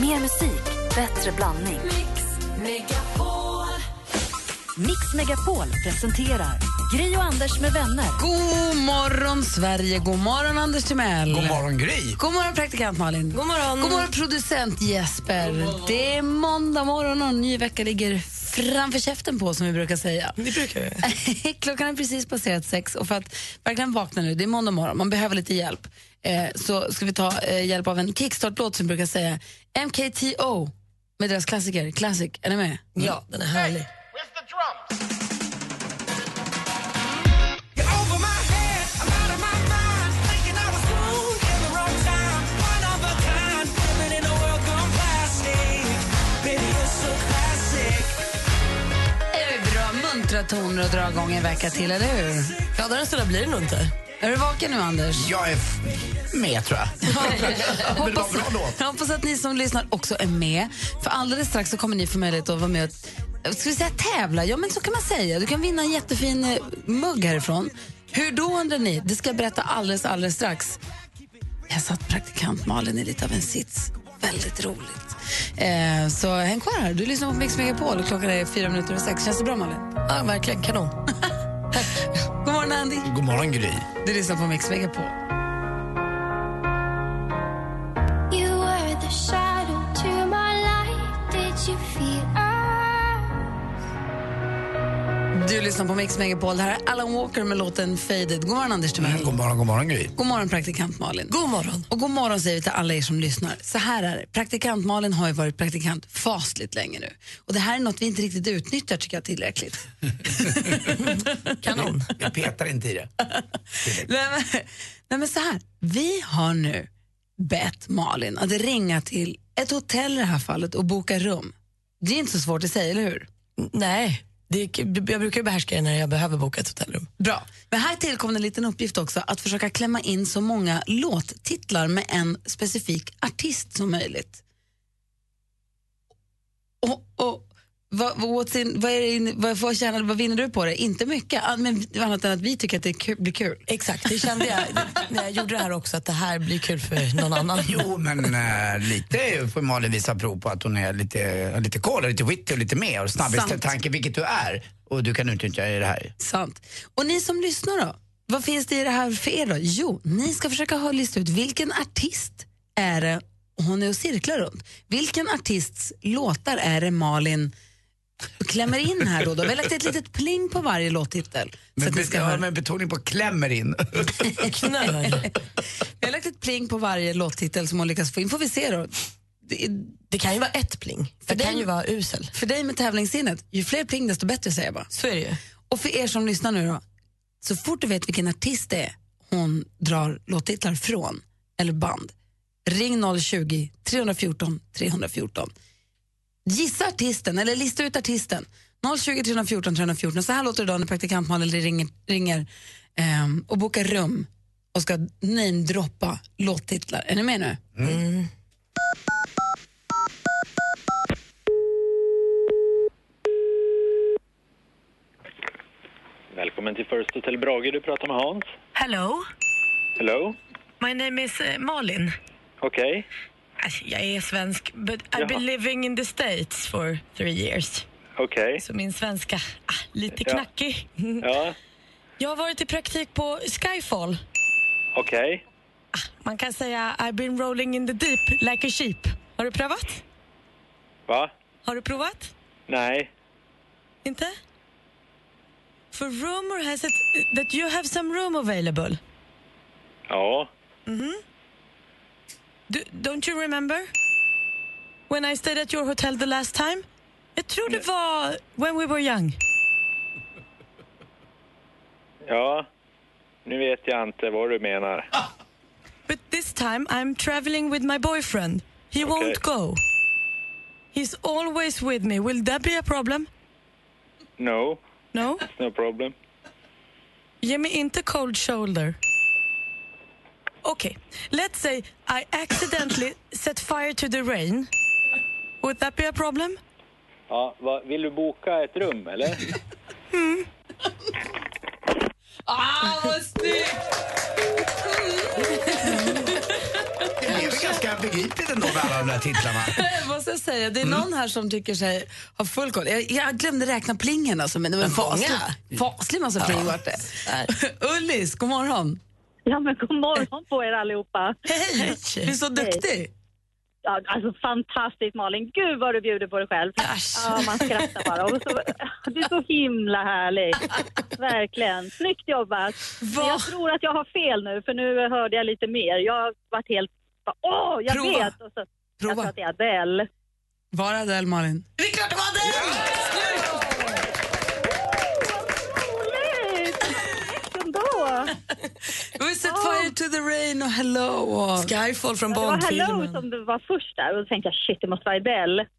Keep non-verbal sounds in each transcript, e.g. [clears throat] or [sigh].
Mer musik, bättre blandning. Mix Megapol presenterar Gri och Anders med vänner. God morgon, Sverige! God morgon, Anders Timell. God morgon, Gry. God morgon, praktikant Malin. God morgon, God morgon producent Jesper. Det är måndag morgon och en ny vecka ligger framför käften på, som vi brukar säga. Det brukar vi. [laughs] Klockan är precis passerat sex och för att verkligen vakna nu, det är måndag morgon, man behöver lite hjälp, eh, så ska vi ta eh, hjälp av en kickstart-låt som vi brukar säga MKTO med deras klassiker, Classic. Är ni med? Ja, den är härlig. Where's muntra toner och dra igång en vecka till, eller hur? Gladare än så där blir det nog inte. Är du vaken nu, Anders? Jag är med, tror jag. [laughs] Men det var en bra låt. Jag hoppas att ni som lyssnar också är med. För alldeles strax så kommer ni få möjlighet att vara med och Ska vi säga tävla? Ja, men så kan man säga. Du kan vinna en jättefin eh, mugg härifrån. Hur då, undrar ni? Det ska jag berätta alldeles, alldeles strax. Jag satt praktikant Malin i lite av en sits. Väldigt roligt. Eh, så häng kvar här. Du lyssnar på Mix Megapol och klockan är fyra minuter och sex. Känns det bra, Malin? Ja, verkligen kanon. [laughs] God morgon, Andy. God morgon, Gry. Du lyssnar på Mix Megapol. You Du lyssnar på Mix Megapol. Det här är Alan Walker med låten Faded. God morgon, Anders Timell. God morgon, god morgon, Gry. God morgon, praktikant Malin. God morgon. Och god morgon säger vi till alla er som lyssnar. Så här är det. Praktikant Malin har ju varit praktikant fasligt länge nu. Och det här är något vi inte riktigt utnyttjar tycker jag tillräckligt. [laughs] Kanon. Jag petar inte i det. [laughs] nej, men, nej men så här. Vi har nu bett Malin att ringa till ett hotell i det här fallet och boka rum. Det är inte så svårt att säga, eller hur? Nej, det är, jag brukar behärska det när jag behöver boka ett hotellrum. Bra. Men här tillkom en liten uppgift också, att försöka klämma in så många låttitlar med en specifik artist som möjligt. Och, och vad, vad, sin, vad, in- vad, vad, tjänar, vad vinner du på det? Inte mycket, men annat än att vi tycker att det kul, blir kul. Exakt, det kände jag när jag gjorde det här också, att det här blir kul för någon annan. Jo, men äh, lite får Malin visa prov på att hon är lite, lite cool, och lite witty och lite mer och snabb i Sant. tanke, vilket du är. Och du kan utnyttja i det här. Sant. Och ni som lyssnar då? Vad finns det i det här för er då? Jo, ni ska försöka ha lista ut vilken artist är det hon är och cirklar runt. Vilken artists låtar är det Malin klämmer in här då? då? Vi har lagt ett litet pling på varje låttitel. Så Men, att ni be- ska ja, höra. med betoning på klämmer in. [laughs] Vi har lagt ett pling på varje låttitel som hon lyckas få in. Får vi se då. Det Det kan ju vara ett pling, för det dig- kan ju vara usel. För dig med tävlingssinnet, ju fler pling desto bättre säger jag bara. Så är det ju. Och för er som lyssnar nu då, så fort du vet vilken artist det är hon drar låttitlar från, eller band, ring 020 314 314. Gissa artisten, eller lista ut artisten. 020 314 314. Så här låter det då när praktikant Malin ringer, ringer ehm, och bokar rum och ska namedroppa låttitlar. Är ni med nu? Välkommen till First Hotel Brage. Du pratar med Hans. Hello, Hello? my name is uh, Malin. Okej. Alltså, Jag är svensk, but I've been living in the States for three years. Okej. Så min svenska, ah, lite knackig. Ja. [laughs] Jag har varit i praktik på Skyfall. Okej. Man kan säga I've been rolling in the deep like a sheep. Har du prövat? Va? Har du provat? Nej. Inte? For rumor has it that you have some room available. Ja. Do, don't you remember? When I stayed at your hotel the last time? Jag tror det var when we were young. [laughs] Ja. Nu vet jag inte vad du menar. But this time I'm traveling with my boyfriend. He won't go. He's always with me. Will that be a problem? No. No? No problem. Ge mig inte cold shoulder. Okay, let's say I accidentally [laughs] set fire to the rain. Would that be a problem? Ja, va, vill du boka ett rum, eller? [laughs] Ah, vad snyggt! Det är väl ganska begripligt ändå med alla de där titlarna. [laughs] Jag måste säga, det är någon här som tycker sig ha full koll. Jag, jag glömde räkna plingen alltså, men det var en faslig, faslig massa pling vart det. Ullis, god morgon. Ja, men god morgon på er allihopa. Hej! Du är så duktig. Ja, alltså fantastiskt Malin. Gud vad du bjuder på dig själv. Ja, man skrattar bara. Och så, du är så himla härlig. Verkligen. Snyggt jobbat. Men jag tror att jag har fel nu för nu hörde jag lite mer. Jag har varit helt... Åh, jag Prova. vet! Och så, Prova. Jag tror att det är Adele. Var är Adele, Malin? Det är klart det var den! Roligt! [laughs] Ändå. Vi har sett Fire to the Rain och Hello. Och... Skyfall från Det var Hello Bond-filmen. som var först där och då tänkte jag shit det måste vara Adele. [laughs]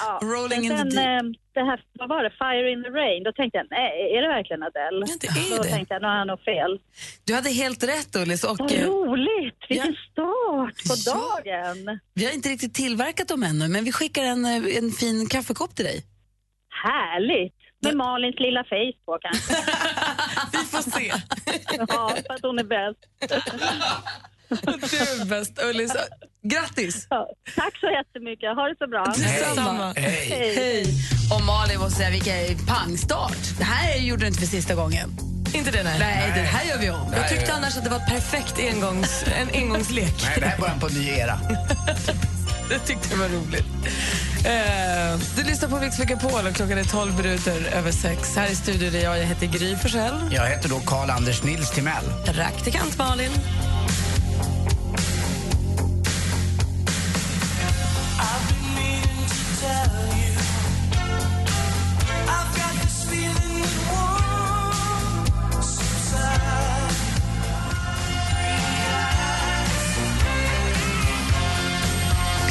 Ja. Rolling Men in the sen, deep. eh, det här, vad var det, Fire in the Rain, då tänkte jag nej, är det verkligen Adele? Ja, det är då det. tänkte jag, nu har jag nog fel. Du hade helt rätt, Ullis. Och, Vad eh, roligt! Vilken start på Ja. dagen! vi har inte riktigt tillverkat dem ännu, men vi skickar en, eh, en fin kaffekopp till dig. Härligt! Med Malins lilla face på kanske. Vi får se. ja, för att hon är bäst. [laughs] Du är bäst, Ullis. Grattis! Ja, tack så jättemycket, ha det så bra. Detsamma. Hej. Hej. Hej! Och Malin måste säga, vilken pangstart. Det här gjorde du inte för sista gången. Inte det, nej. Nej, det här gör vi om. Jag tyckte annars att det var ett perfekt engångs, en engångslek. Nej, det här är början på en ny era. [laughs] Det tyckte jag var roligt. Eh, du lyssnar på Mix Megapol och klockan är 12 minuter över sex. Här i studion är jag, jag heter Gry Forssell. Jag heter då Karl-Anders Nils Timell. Praktikant Malin.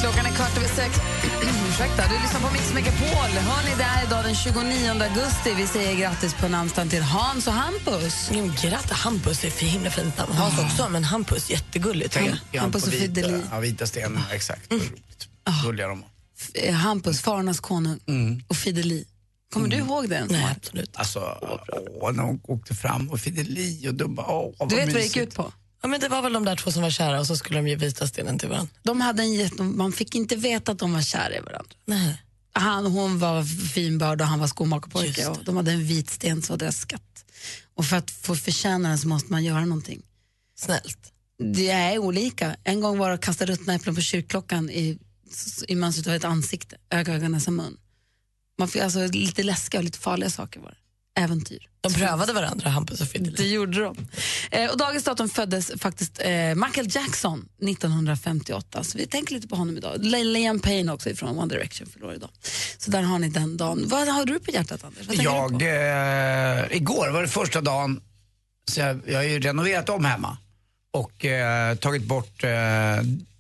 Klockan är kvart över sex. [clears throat] Ursäkta, du lyssnar på Mix Megapol. Hör ni där idag den 29 augusti. Vi säger grattis på namnsdagen till Hans och Hampus. Jo, Grattis, Hampus är för himla fint namn. Hans också, men Hampus jättegulligt. Tänk, ja, Hampus på och vita, Fideli. ja, vita stenen, exakt. Vad roligt. Gulliga de var. Eh, Hampus, Farnas konung och Fideli. Kommer du ihåg det? Nej, absolut. Alltså, åh, när hon åkte fram och Fideli och bara, åh, vad Du vet vad det mysigt. gick ut på? Ja, men det var väl de där två som var kära och så skulle de ge vita stenen till varandra. De hade en man fick inte veta att de var kära i varandra. Nej. Han, hon var finbörd och han var skomakarpojke. Och de hade en vit sten så var deras skatt. Och för att få förtjäna den så måste man göra någonting. Snällt. Det är olika. En gång var det att kasta ruttna äpplen på kyrkklockan i, i mönstret av ett ansikte, öga, öga, näsa, mun. Man fick alltså lite läskiga och lite farliga saker var det. Äventyr. De prövade varandra, Hampus och Fideli. Det gjorde de. Eh, och dagens datum föddes faktiskt eh, Michael Jackson 1958. Så vi tänker lite på honom idag. Liam Payne också från One Direction förlorar idag. Så där har ni den dagen. Vad har du på hjärtat Anders? Vad tänker du på? Jag, eh, igår var det första dagen, så jag, jag har ju renoverat om hemma och eh, tagit bort eh,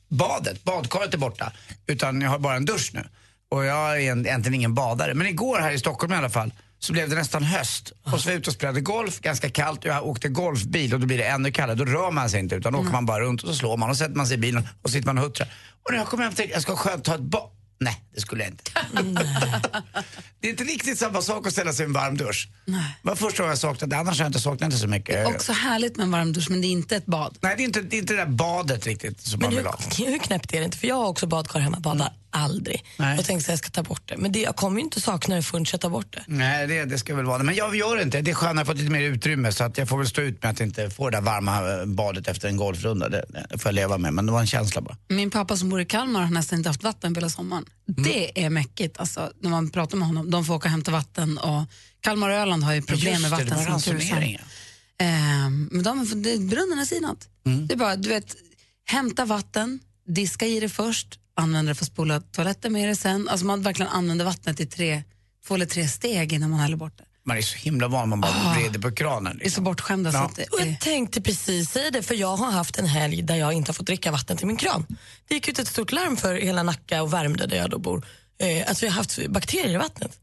badet. Badkaret är borta, utan jag har bara en dusch nu. Och jag är en- egentligen ingen badare. Men igår här i Stockholm i alla fall så blev det nästan höst. Och så var jag ute och spelade golf, ganska kallt. Och jag åkte golfbil och då blir det ännu kallare. Då rör man sig inte utan då åker man bara runt och så slår man och sätter man sig i bilen och sitter man och huttrar. Och när jag kom hem tänkte jag, ska skönt ta ett bad. Nej, det skulle jag inte. [laughs] det är inte riktigt samma sak att ställa sig i en varm dusch. Nej. Det var första gången jag saknade det, annars har jag inte saknat det så mycket. Också härligt med en varm dusch, men det är inte ett bad. Nej, det är, inte, det är inte det där badet riktigt som Men man hur, vill ha. [laughs] hur knäppt är det inte? För jag har också badkar hemma, badar aldrig. Nej. Och tänkte att jag ska ta bort det. Men det, jag kommer ju inte sakna det förrän jag tar bort det. Nej, det, det ska väl vara det. Men jag gör inte. Det är skönt att jag fått lite mer utrymme så att jag får väl stå ut med att inte få det där varma eh, badet efter en golfrunda. Det, det får jag leva med, men det var en känsla bara. Min pappa som bor i Kalmar har nästan inte haft vatten på hela sommaren. Det är mäckigt. Alltså, när man pratar med honom, de får åka och hämta vatten. Och Kalmar och Öland har ju problem med Just det, vatten. det var som tusan. ransonering. Ehm, men de, det, brunnen har sinat. Det är bara, du vet, hämta vatten, diska i det först, använda det för att spola toaletten med det sen. Alltså man verkligen använder vattnet i tre, två eller tre steg innan man häller bort det. Man är så himla van, man bara Ah. vrider på kranen. Vi är så Liksom. bortskämda så Ja. att det Och jag tänkte precis säga det, för jag har haft en helg där jag inte har fått dricka vatten till min kran. Det gick ut ett stort larm för hela Nacka och Värmdö där jag då bor, eh, att vi har haft bakterier i vattnet.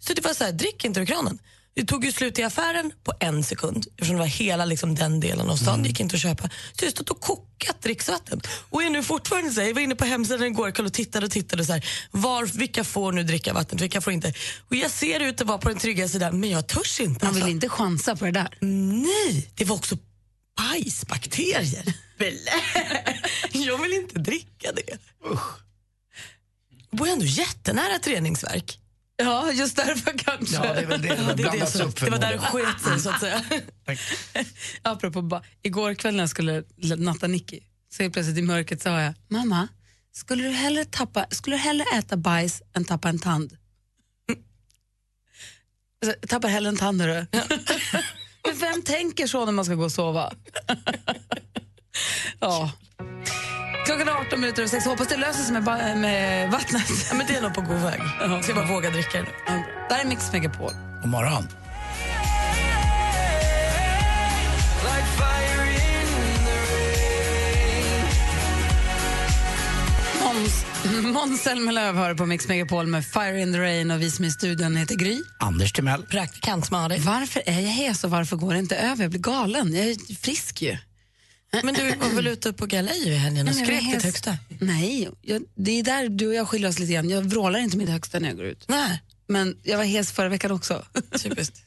Så det var så här, drick inte ur kranen. Det tog ju slut i affären på en sekund eftersom det var hela liksom, den delen av stan. Det gick inte att köpa. Så jag stod och kokat dricksvatten. Och är nu fortfarande så här, jag var inne på hemsidan igår och tittade och tittade så här, var, vilka får nu dricka vattnet, vilka får inte. Och jag ser ut att vara på den trygga sidan men jag törs inte. man vill alltså. inte chansa på det där. Nej, det var också Bajsbakterier? [laughs] Jag vill inte dricka det. Usch. Jag bor ändå jättenära ett reningsverk. Ja, just därför kanske. Ja, det är väl det. Ja, det, är det, som, det var där det sket sig så att säga. [laughs] Apropå ba- igår kväll när jag skulle natta Nicky så helt plötsligt i mörkret sa jag, mamma, skulle du hellre, tappa, skulle du hellre äta bajs än tappa en tand? [laughs] Alltså, jag tappar hellre en tand, hörru. [laughs] Men vem tänker så när man ska gå och sova? ja. Klockan är 18 minuter och 6. Hoppas det löser sig med, ba- med vattnet. Ja, men det är nog på god väg. Ska jag bara våga dricka det nu. Ja. Där är Mix Megapol. God morgon. [laughs] Måns Zelmerlöw hör på Mix Megapol med Fire in the Rain och vi som är i studion heter Gry. Anders Timell. Praktikant Malin. Varför är jag hes och varför går det inte över? Jag blir galen. Jag är frisk ju. Men du var väl ute på galej i helgen och skrek ditt högsta? Nej, jag, det är där du och jag skiljer oss lite grann. Jag vrålar inte mitt högsta när jag går ut. Nej. Men jag var hes förra veckan också. Typiskt.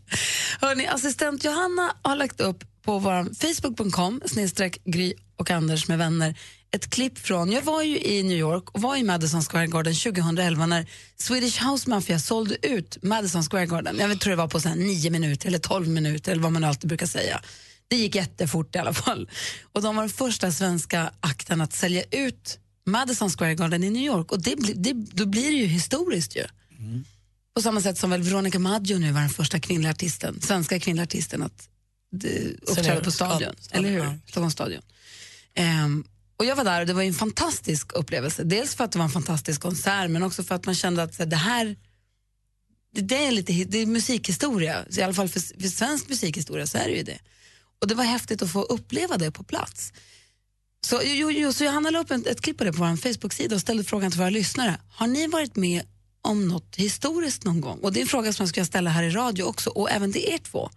[laughs] Hörrni, assistent Johanna har lagt upp på vår facebook.com snedstreck Gry och Anders med vänner ett klipp från, jag var ju i New York och var i Madison Square Garden 2011 när Swedish House Mafia sålde ut Madison Square Garden. Jag tror det var på så nio minuter eller 12 minuter eller vad man alltid brukar säga. Det gick jättefort i alla fall. Och de var den första svenska akten att sälja ut Madison Square Garden i New York och det, det, då blir det ju historiskt ju. På samma sätt som väl Veronica Maggio nu var den första kvinnliga artisten, svenska kvinnliga artisten att eh, uppträda på stadion. Eller hur? ja. Stockholms stadion. Ehm, och jag var där och det var en fantastisk upplevelse. Dels för att det var en fantastisk konsert men också för att man kände att så det här det, det är lite det är musikhistoria. Så I alla fall för, för svensk musikhistoria så är det ju det. Och det var häftigt att få uppleva det på plats. Så, jo, jo, så Johanna la upp ett, ett klipp på det på vår Facebook-sida och ställde frågan till våra lyssnare. Har ni varit med om något historiskt någon gång? Och det är en fråga som jag ska ställa här i radio också och även till er två.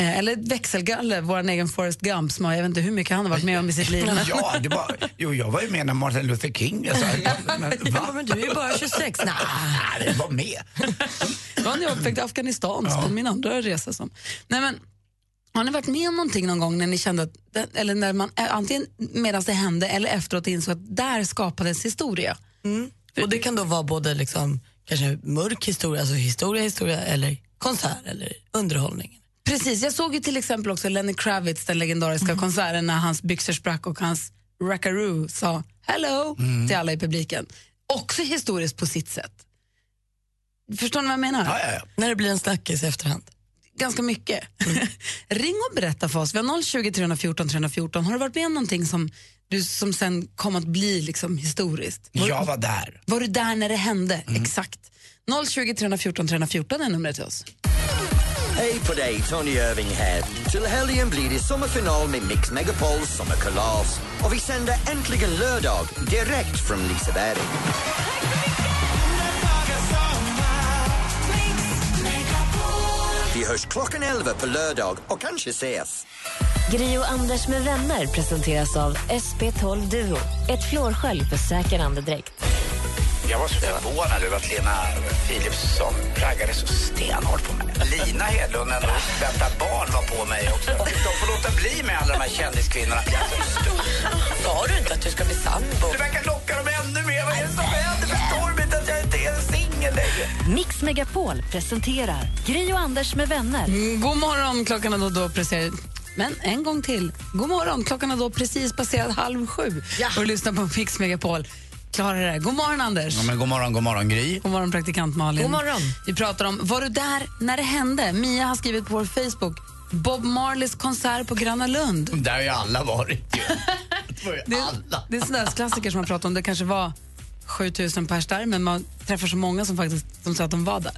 Eh, eller växelgalle, vår egen Forrest Gump som har, jag vet inte hur mycket han har varit med om i sitt liv. [laughs] Ja, det var, jo, jag var ju med när Martin Luther King... Alltså, [laughs] men, Ja, men du är ju bara 26. [laughs] Nej. Nej, det var med. Det var när jag upptäckte Afghanistan, på min andra resa. Som. Nej, men, har ni varit med om någonting någon gång när ni kände att, eller när man, eh, antingen medan det hände eller efteråt insåg att där skapades historia? Och det kan då vara både liksom, kanske mörk historia, alltså historia, historia eller konsert eller underhållning. Precis, jag såg ju till exempel också Lenny Kravitz, den legendariska konserten när hans byxor sprack och hans rackaroo sa hello till alla i publiken. Också historiskt på sitt sätt. Förstår ni vad jag menar? Ja, ja, ja. När det blir en snackis i efterhand. Ganska mycket. [laughs] Ring och berätta för oss. Vi har 020 314 314. Har du varit med om någonting som, du, som sen kom att bli liksom historiskt? Var, Jag var där. var du där när det hände? Exakt. 020 314 314 är numret till oss. Hej på dig, Tony Irving här. Till helgen blir det sommarfinal med Mix Megapols sommarkalas. Och vi sänder äntligen lördag direkt från Liseberg. Vi hörs klockan 11 på lördag och kanske ses. Gri och Anders med vänner presenteras av SP12 Duo. Ett flårskölj för säker andedräkt. Jag var så förvånad över att Lena Philipsson raggade så stenhårt på mig. Lina Hedlund, ändå väntar barn, var på mig också. De får låta bli med alla de här kändiskvinnorna. Sa du inte att du ska bli sambo? Det verkar locka dem ännu mer. Vad är det som händer? Förstår de inte att jag inte är singel längre? Mix Megapol presenterar Gri och Anders med vänner. Mm, god morgon, klockan är då, då precis... Men en gång till. God morgon, klockan är då precis passerat halv sju. Och lyssnar på Mix Megapol. Klarar det. God morgon, Anders. Ja, men god morgon, god morgon, Gry. God morgon, praktikant Malin. God morgon. Vi pratar om, var du där när det hände? Mia har skrivit på vår Facebook. Bob Marleys konsert på Gröna Lund. Där har ju alla varit ju. [laughs] Det var ju Det, alla. det är sådana klassiker som man pratar om. Det kanske var 7000 pers där, men man träffar så många som faktiskt som sa att de var där.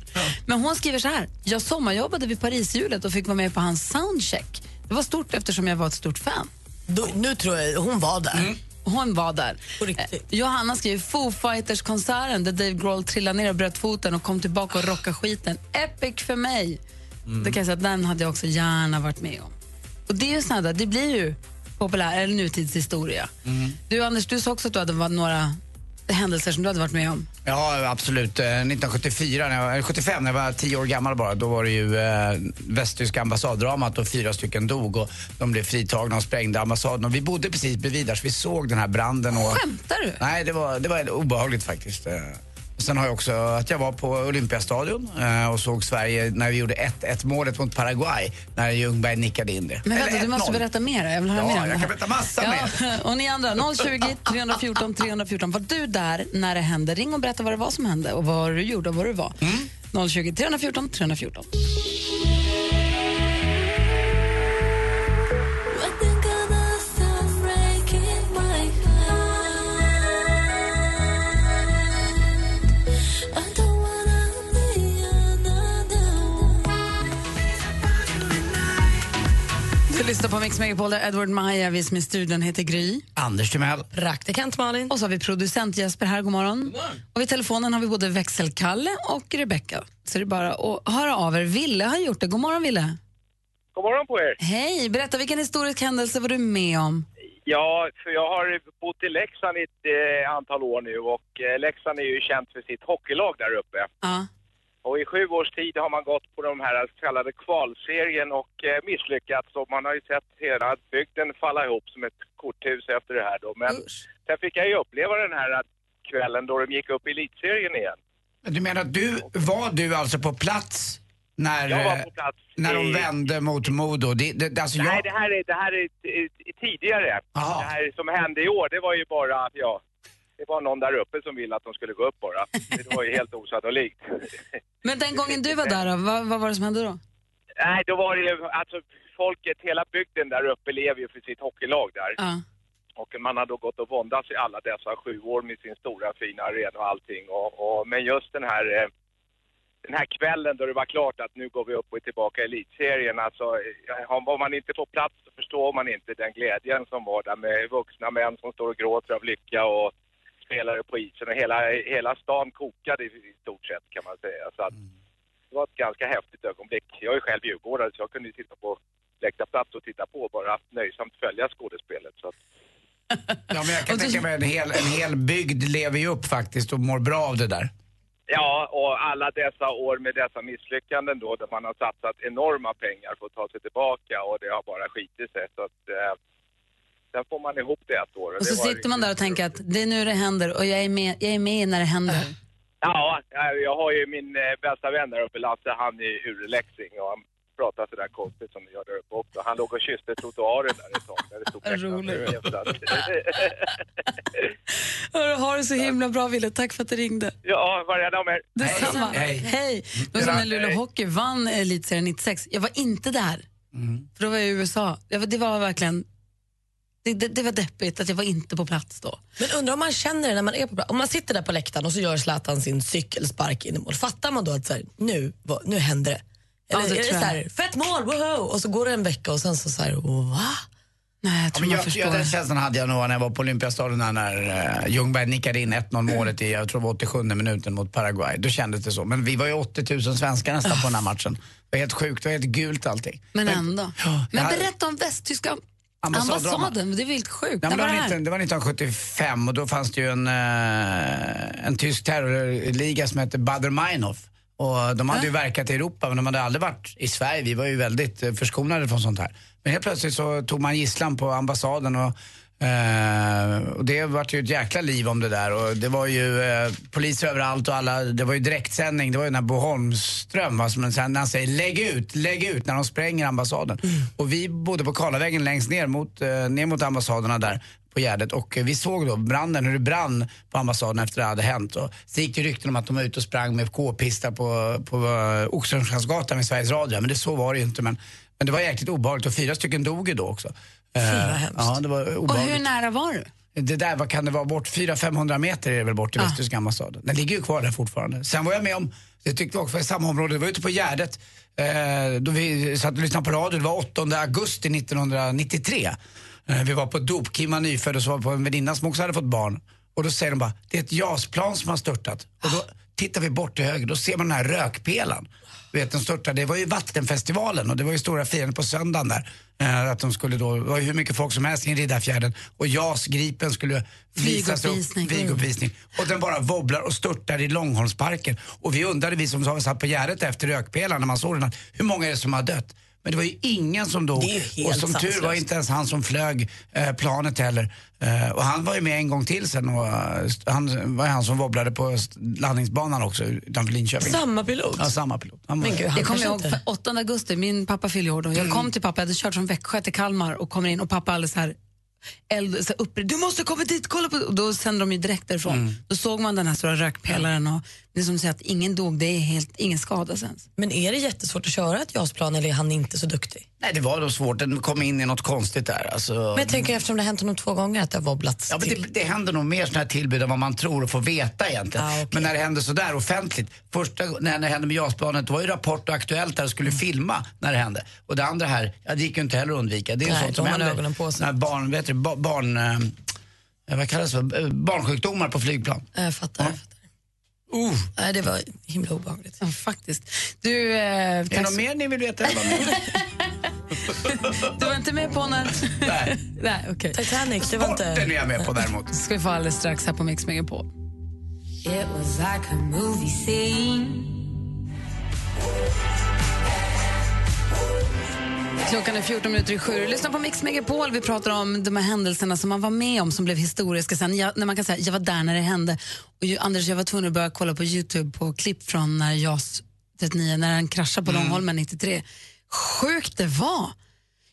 Men hon skriver så här. Jag sommarjobbade vid Parishjulet och fick vara med på hans soundcheck. Det var stort eftersom jag var ett stort fan. Då, nu tror jag hon var där. Hon var där. Eh, Johanna skriver Foo Fighters-konserten där Dave Grohl trillade ner och bröt foten och kom tillbaka och rockade skiten. Epic för mig. Det kan jag säga att den hade jag också gärna varit med om. Och det är ju såna där, det blir ju populär eller nutidshistoria. Du Anders, du sa också att du hade några händelser som du hade varit med om? Ja, absolut. Eh, 1974, när jag, eller 75, när jag var 10 år gammal bara, då var det ju eh, västtyska ambassaddramat och fyra stycken dog och de blev fritagna och sprängde ambassaden. Och vi bodde precis bredvid där så vi såg den här branden. Och, Skämtar du? Nej, det var, det var obehagligt faktiskt. Sen har jag också att jag var på Olympiastadion eh, och såg Sverige när vi gjorde 1-1 målet mot Paraguay när Ljungberg nickade in det. Men vänta, du måste 1-0. berätta mer. Jag vill höra Ja, mer om jag det kan berätta massa mer. Och ni andra, 020 314 314. Var du där när det hände? Ring och berätta vad det var som hände och vad du gjorde och var du var. Mm. 020 314 314. Du lyssnar på Mix Megapol där Edward Maja, vi som är i studion heter Gry. Anders Timell. Praktikant Malin. Och så har vi producent Jesper här, god morgon. Och vid telefonen har vi både växelkalle och Rebecka. Så det är bara att höra av er. Ville har gjort det. God morgon Ville. God morgon på er. Hej, berätta vilken historisk händelse var du med om? Ja, för jag har bott i Leksand i ett eh, antal år nu och eh, Leksand är ju känt för sitt hockeylag där uppe. Ja. Och i sju års tid har man gått på de här så kallade kvalserien och eh, misslyckats och man har ju sett hela bygden falla ihop som ett korthus efter det här då. Men sen fick jag ju uppleva den här kvällen då de gick upp i elitserien igen. Du menar att du, var du alltså på plats när, Jag var eh, på plats när de i- vände mot Modo? Det, det, alltså Nej, jag, det här är, det här är eh, tidigare. Det här som hände i år, det var ju bara, ja, det var någon där uppe som ville att de skulle gå upp bara. Det var ju [laughs] helt osannolikt. Men den gången du var där, då, vad, vad var det som hände då? Nej, då var det ju, alltså folket, hela bygden där uppe lever ju för sitt hockeylag där. Ja. Och man har då gått och våndats i alla dessa sju år med sin stora fina arena och allting. Och, och, men just den här, eh, den här kvällen då det var klart att nu går vi upp och är tillbaka i elitserien. Alltså, eh, var man inte på plats så förstår man inte den glädjen som var där med vuxna män som står och gråter av lycka och spelare på isen. Och hela, hela stan kokade i, stort sett kan man säga. Så att, det var ett ganska häftigt ögonblick. Jag är själv djurgårdare så jag kunde sitta på läktarplats och titta på och bara nöjsamt följa skådespelet. Så att, ja, men jag kan tänka mig en hel, en hel bygd lever ju upp faktiskt och mår bra av det där. Ja, och alla dessa år med dessa misslyckanden då, där man har satsat enorma pengar för att ta sig tillbaka och det har bara skitit sig. Så att, eh, sen får man ihop det ett år. Och så sitter man där och tänker att det är nu det händer och jag är med, jag är med när det händer. [laughs] Ja, jag har ju min eh, bästa vän där uppe, Lasse, han är ur Leksing och han pratar sådär konstigt som de gör där uppe också. Han låg och kysste trottoaren där ett tag. Där det stod Roligt. [laughs] Hörru, Ha det så himla bra Ville, tack för att du ringde. Ja, var rädda om er. Detsamma. Hej. Hej. Det var som när Luleå Hockey vann elitserien 96. Jag var inte där, för då var jag i USA. Jag var, det var verkligen... Det, det, det var deppigt att jag var inte på plats då. Men undrar om man känner det när man är på Om man sitter där på läktaren och så gör Zlatan sin cykelspark in i mål. Fattar man då att så här, nu, vad- nu händer det? Eller Ja, det är det tror så jag. här, fett mål, woho! Och så går det en vecka och sen så, så här, va? Nej, jag Ja, tror men man jag, förstår. ja, den känslan hade jag nog när jag var på Olympiastadion när, när uh, Ljungberg nickade in 1-0 målet i, jag tror det var 87 minuten mot Paraguay. Då kändes det så. Men vi var ju 80 000 svenskar nästan på den här matchen. Det var helt sjukt, det var helt gult allting. Men ändå. Ja, Men det här- berätta om västtyska Ambassaddrama. ambassaden. Det är helt sjukt. Men det, var det? 19, det var 1975 och då fanns det ju en, eh, en tysk terrorliga som hette Bader Meinhof. Och de hade ju verkat i Europa men de hade aldrig varit i Sverige. Vi var ju väldigt eh, förskonade från sånt här. Men helt plötsligt så tog man gisslan på ambassaden och Eh, och det vart ju ett jäkla liv om det där och det var ju eh, poliser överallt och alla, det var ju direktsändning, det var ju när Bo Holmström va, som sen när han säger lägg ut, lägg ut när de spränger ambassaden. Och vi bodde på Karlavägen längst ner mot, eh, ner mot ambassaderna där på Gärdet och eh, vi såg då branden, hur det brann på ambassaden efter det hade hänt. Och så gick det rykten om att de var ute och sprang med k-pistar på, på uh, Oxenstiernsgatan med Sveriges Radio, men det så var det ju inte. Men, men det var jäkligt obehagligt och fyra stycken dog ju då också. Eh, Fy, vad hemskt. Ja, det var Och hur nära var du? Det där, vad kan det vara, bort 400-500 meter är det väl bort till västtyska ambassaden. Den ligger ju kvar där fortfarande. Sen var jag med om, det tyckte vi också var i samma område, det var ute på Gärdet. Eh, då vi satt och lyssnade på radio, det var 8 augusti 1993. Eh, vi var på ett dop, Kim var nyfödd och så var på en väninna som också hade fått barn. Och då säger de bara, det är ett JAS-plan som har störtat. Och då tittar vi bort till höger, då ser man den här rökpelan. Vet, den störtade. Det var ju Vattenfestivalen och det var ju stora firandet på söndagen där. Eh, att de skulle då, det var ju hur mycket folk som helst i Riddarfjärden och JAS Gripen skulle visas upp, flyguppvisning. Och den bara wobblar och störtar i Långholmsparken. Och vi undrade, vi som satt på Gärdet efter rökpelaren när man såg den, hur många är det som har dött? Men det var ju ingen som dog. Och som tur var sanslöst. inte ens han som flög eh, planet heller. Eh, och han var ju med en gång till sen och st- han var han som wobblade på landningsbanan också utanför Linköping. Samma pilot? Ja, samma pilot. Han var Men gud, Jag han kommer kanske ihåg inte... för 8 augusti, min pappa fyllde år då. Jag kom till pappa, jag hade kört från Växjö till Kalmar och kommer in och pappa alldeles så här eld, så uppe, du måste komma dit, kolla på och Då sänder de ju direkt därifrån. Då såg man den här stora rökpelaren och det är som säger att ingen dog, det är helt, ingen skadas ens. Men är det jättesvårt att köra ett JAS-plan eller är han inte så duktig? Nej, det var då svårt. Den kom in i något konstigt där. Alltså... Men jag tänker eftersom det har hänt honom två gånger att det har wobblats Ja, men till. det, det händer nog mer såna här tillbud än vad man tror och får veta egentligen. Ah, okej. Men när det hände sådär offentligt. Första när det hände med JAS-planet det var ju Rapport och Aktuellt där och skulle filma när det hände. Och det andra här, ja, det gick ju inte heller att undvika. Det är Nej, sånt som händer. ögonen på sig. När barn, vet du, ba, barn... Eh, vad kallas det för? Barnsjukdomar på flygplan. Jag fattar. Jag fattar. Uh. Nej, det var himla obehagligt. Ja, faktiskt. Du, eh, Är det något mer ni vill veta? [laughs] Du var inte med på när... Nej. [laughs] Nej, okej. Titanic, det var Sporten är inte... jag med på däremot. ska vi få alldeles strax här på Mix Megapol. It was like a movie scene Klockan är 14 minuter i sju. Lyssna på Mix Megapol. Vi pratar om de här händelserna som man var med om som blev historiska sen. Jag, när man kan säga jag var där när det hände. Och ju, Anders, jag var tvungen att börja kolla på Youtube på klipp från när JAS 39, när den kraschade på Långholmen 93. Sjukt det var!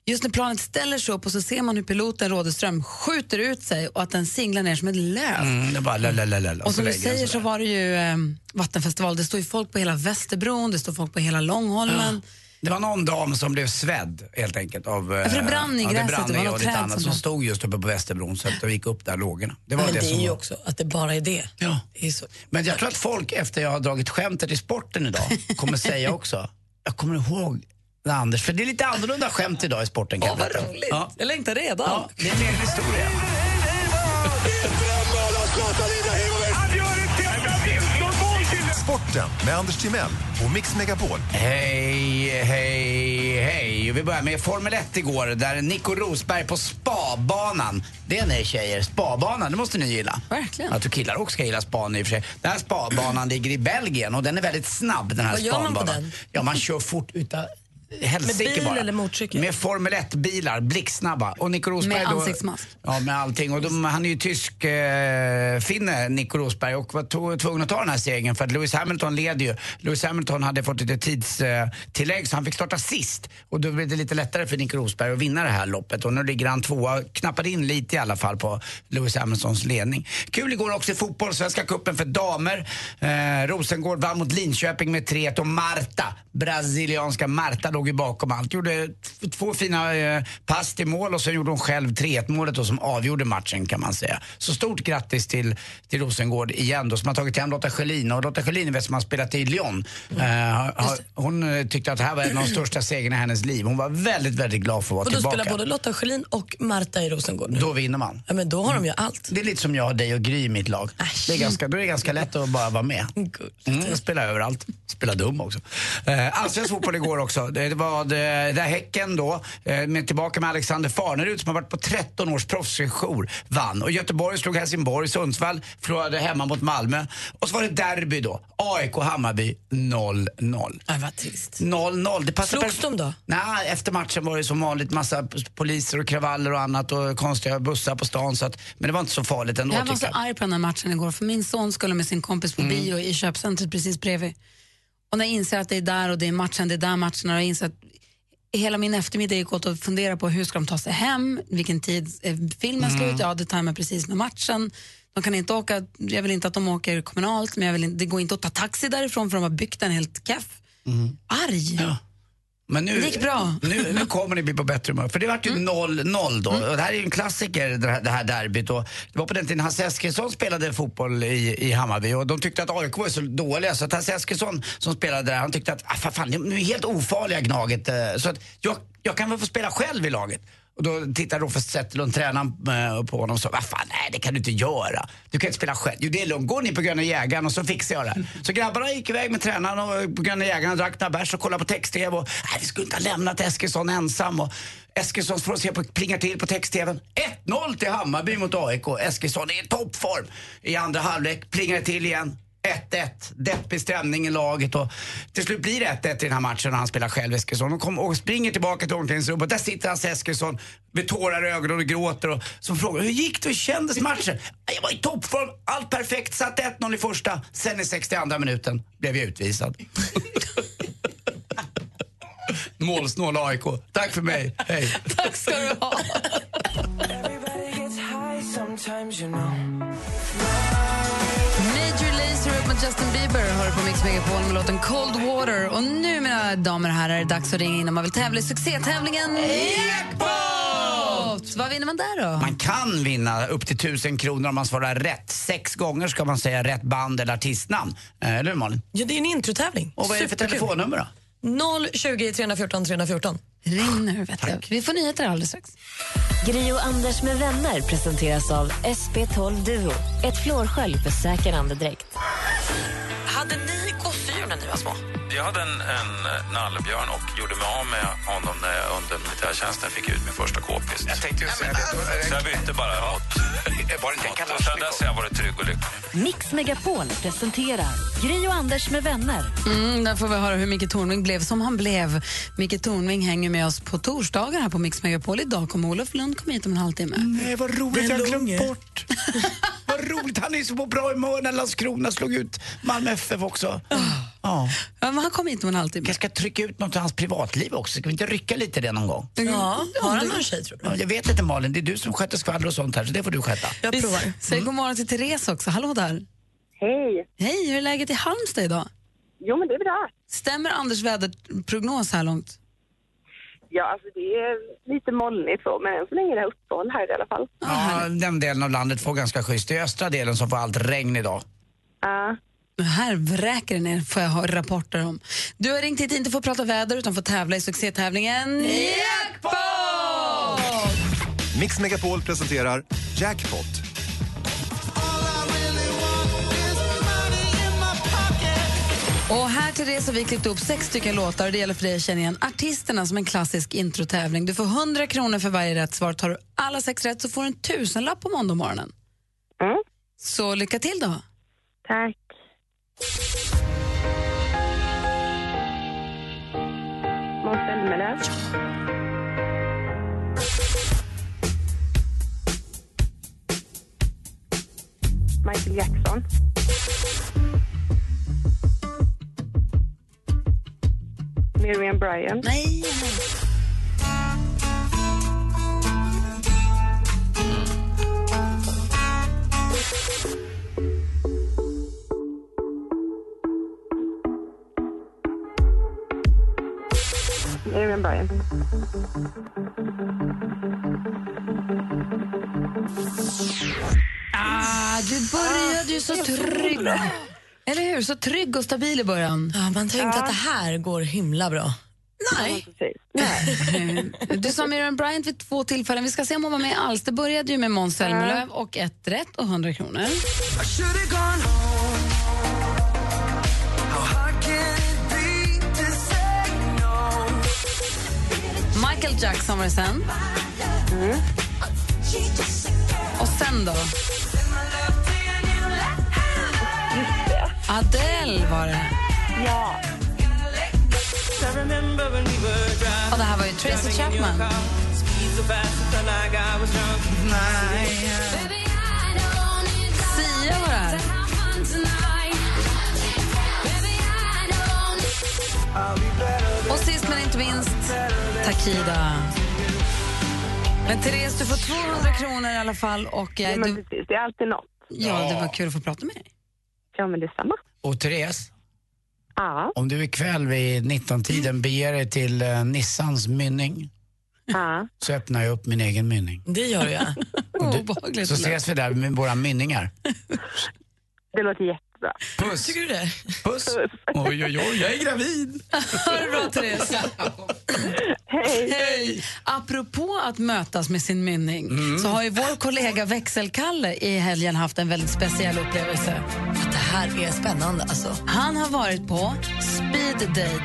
Just när planet ställer sig upp och så ser man hur piloten Rådeström skjuter ut sig och att den singlar ner som ett löv. Mm, det bara lalalala. Och som du säger så var det ju eh, vattenfestival. Det står ju folk på hela Västerbron, det står folk på hela Långholmen. Det var någon dam som blev svedd helt enkelt. Av, eh, Ja, för det brann i ja, gräset, det brann det var i något och lite annat som stod just uppe på Västerbron så att det gick upp där lågorna. Det var Men det, det som är ju var. också att det bara är det. Ja. det är så. Men jag tror att folk efter jag har dragit skämtet i sporten idag [laughs] kommer säga också, jag kommer ihåg när Anders, för det är lite annorlunda skämt idag i sporten kan Åh, vad roligt! Ja. Jag längtar redan. ja, det är mer en historia. Sporten med Anders Timell och Mix Megapol. Hej, hej, hej. Vi börjar med Formel 1 igår där Nico Rosberg på spabanan. Det är ni tjejer, spabanan, det måste ni gilla. Verkligen. Jag tror killar också ska gilla span i och för sig. Den här spabanan ligger i Belgien och den är väldigt snabb den här Vad gör man på den? Ja, man kör fort utan helsike Med bil bara. eller motorcykel? Med Formel 1-bilar, blixtsnabba. Och Nico Rosberg Med då, ansiktsmask. Ja, med allting. Och de, han är ju tysk eh, finne, Nico Rosberg, och var to- tvungen att ta den här segern för att Lewis Hamilton leder ju. Lewis Hamilton hade fått lite tidstillägg eh, så han fick starta sist. Och då blev det lite lättare för Nico Rosberg att vinna det här loppet. Och nu ligger han tvåa, knappade in lite i alla fall på Lewis Hamiltons ledning. Kul igår också i fotboll, Svenska cupen för damer. Eh, Rosengård vann mot Linköping med 3-1 och Marta, brasilianska Marta låg ju bakom allt. Gjorde två fina eh, pass till mål och sen gjorde hon själv 3-1 målet då, som avgjorde matchen kan man säga. Så stort grattis till, till Rosengård igen då som har tagit hem Lotta Schelin. Och Lotta Schelin vet som har spelat i Lyon. Eh, har, hon eh, tyckte att det här var en av de största segrarna i hennes liv. Hon var väldigt, väldigt glad för att vara Och då tillbaka. spelar både Lotta Schelin och Marta i Rosengård nu. Då vinner man. Ja, men då har de ju allt. Det är lite som jag, dig och Gry i mitt lag. Det är ganska, då är det ganska lätt att bara vara med. Mm, spela överallt. Spela dum också. Eh, Allsvensk fotboll igår också. Det var det, där Häcken då, eh, med, tillbaka med Alexander Farnerud som har varit på 13 års proffssejour, vann. Och Göteborg slog Helsingborg, Sundsvall förlorade hemma mot Malmö. Och så var det derby då. AIK-Hammarby 0-0. Ja, vad trist. 0-0. Det passar Slogs de då? Nej, efter matchen var det som vanligt massa poliser och kravaller och annat och konstiga bussar på stan. Så att, men det var inte så farligt ändå Jag var så arg på den här matchen igår för min son skulle med sin kompis på bio i köpcentret precis bredvid. Och när jag inser att det är där och det är matchen, det är där matchen och jag inser att hela min eftermiddag gick åt att fundera på hur ska de ta sig hem, vilken tid är filmen slut, ja det tajmar precis med matchen. De kan inte åka, jag vill inte att de åker kommunalt men jag vill inte, det går inte att ta taxi därifrån för de har byggt en helt keff. Arg. Men nu, Det gick bra. Nu, nu kommer ni bli på bättre humör. För det vart ju 0-0 då. Och det här är ju en klassiker, det här, det här derbyt. Och det var på den tiden Hasse Eskilsson spelade fotboll i, i Hammarby och de tyckte att AIK var så dåliga så att Hasse Eskilsson som spelade där, han tyckte att ah, fan, fan, de är helt ofarliga Gnaget. eh, Så att jag, jag kan väl få spela själv i laget. Och då tittade Roffe Zetterlund, tränaren, eh, på honom och sa, vad fan, nej det kan du inte göra. Du kan inte spela själv. Jo det är lugnt, gå ni på Gröna Jägaren och så fixar jag det. Så grabbarna gick iväg med tränaren och eh, på Gröna Jägaren drack några bärs och kollade på text-tv och, nej vi skulle inte ha lämnat Eskilsson ensam. Och Eskilsson får se på, plingar till på text-tvn. 1-0 till Hammarby mot AIK. Eskilsson är i toppform. I andra halvlek plingar det till igen. 1-1, deppig stämning i laget och till slut blir det 1-1 i den här matchen när han spelar själv Eskilsson. Och, kom, och springer tillbaka till omklädningsrummet och där sitter hans Eskilsson med tårar i ögonen och gråter och som frågar hur gick det, hur kändes matchen? Jag var i toppform, allt perfekt, satt 1-0 i första, sen i 62 minuten blev jag utvisad. [laughs] Målsnål AIK. Tack för mig, hej. [laughs] Tack ska du ha. Justin Bieber har du på Mix Megapol med låten Cold Water. Och nu, mina damer och herrar, är det dags att ringa in om man vill tävla i succétävlingen Jackpot! Vad vinner man där då? Man kan vinna upp till 1000 kronor om man svarar rätt. Sex gånger ska man säga rätt band eller artistnamn. Eh, Eller hur Malin? Ja, det är en introtävling. Och vad är det för Superkul. telefonnummer då? 020 314 314. Ring nu, vet du. Vi får nyheter alldeles strax. Gri och Anders med vänner presenteras av SP12 Duo. Ett flårskölj för säker andedräkt. Hade ni gosedjur när ni var små? Jag hade en, en eh, nallebjörn och gjorde mig av med honom när jag under militärtjänsten fick ut min första k-pist. Jag tänkte ju säga det. Så jag bytte bara mot... Var det inte en Och sen dess har jag varit trygg och lycklig. Mix Megapol presenterar Gri och Anders med vänner. Mm, där får vi höra hur Micke Tornving blev som han blev. Micke Tornving hänger med oss på torsdagar här på Mix Megapol. Idag kommer Olof Lund komma hit om en halvtimme. Nej, vad roligt. Jag har glömt bort. [laughs] vad roligt. Han är så på bra humör när Landskrona slog ut Malmö FF också. Ja. Ja, men han kommer hit om en halvtimme. Jag ska trycka ut något av hans privatliv också. Ska vi inte rycka lite det någon gång? Ja, har han någon tjej tror du? Ja, Jag vet inte Malin, det är du som sköter skvaller och sånt här så det får du sköta. Jag provar. säger god morgon till Therese också. Hallå där. Hej! Hej, hur är läget i Halmstad idag? Jo, men det är bra. Stämmer Anders väderprognos här långt? Ja, alltså det är lite molnigt så, men än så länge är det uppehåll här i alla fall. Ja, den delen av landet får ganska schysst. Det är östra delen som får allt regn idag. Ja. Här vräker det ner, får jag ha rapporter om. Du har ringt hit inte för att prata väder utan för att tävla i succétävlingen Jackpot! Mix Megapol presenterar Jackpot. Och här till det så har vi klippt upp sex stycken låtar och det gäller för dig att känna igen artisterna som en klassisk introtävling. Du får 100 kronor för varje rätt svar. Tar du alla sex rätt så får du en tusenlapp på måndag morgonen. Mm. Så lycka till då. Tack. Måns Zelmerlöw. Michael Jackson. Miriam Bryant. Nej. Miriam Bryant. Ah, du började ju så trygg. Eller hur? Så trygg och stabil i början. Ja, man tänkte att det här går himla bra. Nej. [laughs] Du sa Miriam Bryant vid två tillfällen. Vi ska se om hon var med alls. Det började ju med Måns Zelmerlöw och ett rätt och 100 kronor. Michael Jackson var det sen. Och sen då? Adele var det. Ja. Och det här var ju Tracy Chapman. Sia var det här. Och sist men inte minst, Takida. Men Therese, du får 200 kronor i alla fall. Och, eh, Ja, men du, precis. Det är alltid något. ja, det var kul att få prata med dig. Ja, men detsamma. Och Therese, Ja. om du ikväll vid 19-tiden beger dig till eh, Nissans mynning Ja. så öppnar jag upp min egen mynning. Det gör jag. Och du- Obehagligt så ses vi där med våra mynningar. Det låter jätte, bra. Puss. Tycker du det? Puss. Oj, oj, oj, jag är gravid. Ha det bra, Therese. Hej. Hej! Apropå att mötas med sin mynning Mm. så har ju vår kollega Växelkalle i helgen haft en väldigt speciell upplevelse. Det här är spännande alltså. Han har varit på speed date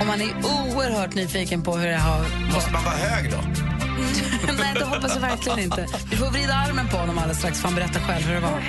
och man är oerhört nyfiken på hur det har Måste man vara hög då? [laughs] Nej, det hoppas jag verkligen inte. Vi får vrida armen på honom alldeles strax för han berättar själv hur det var.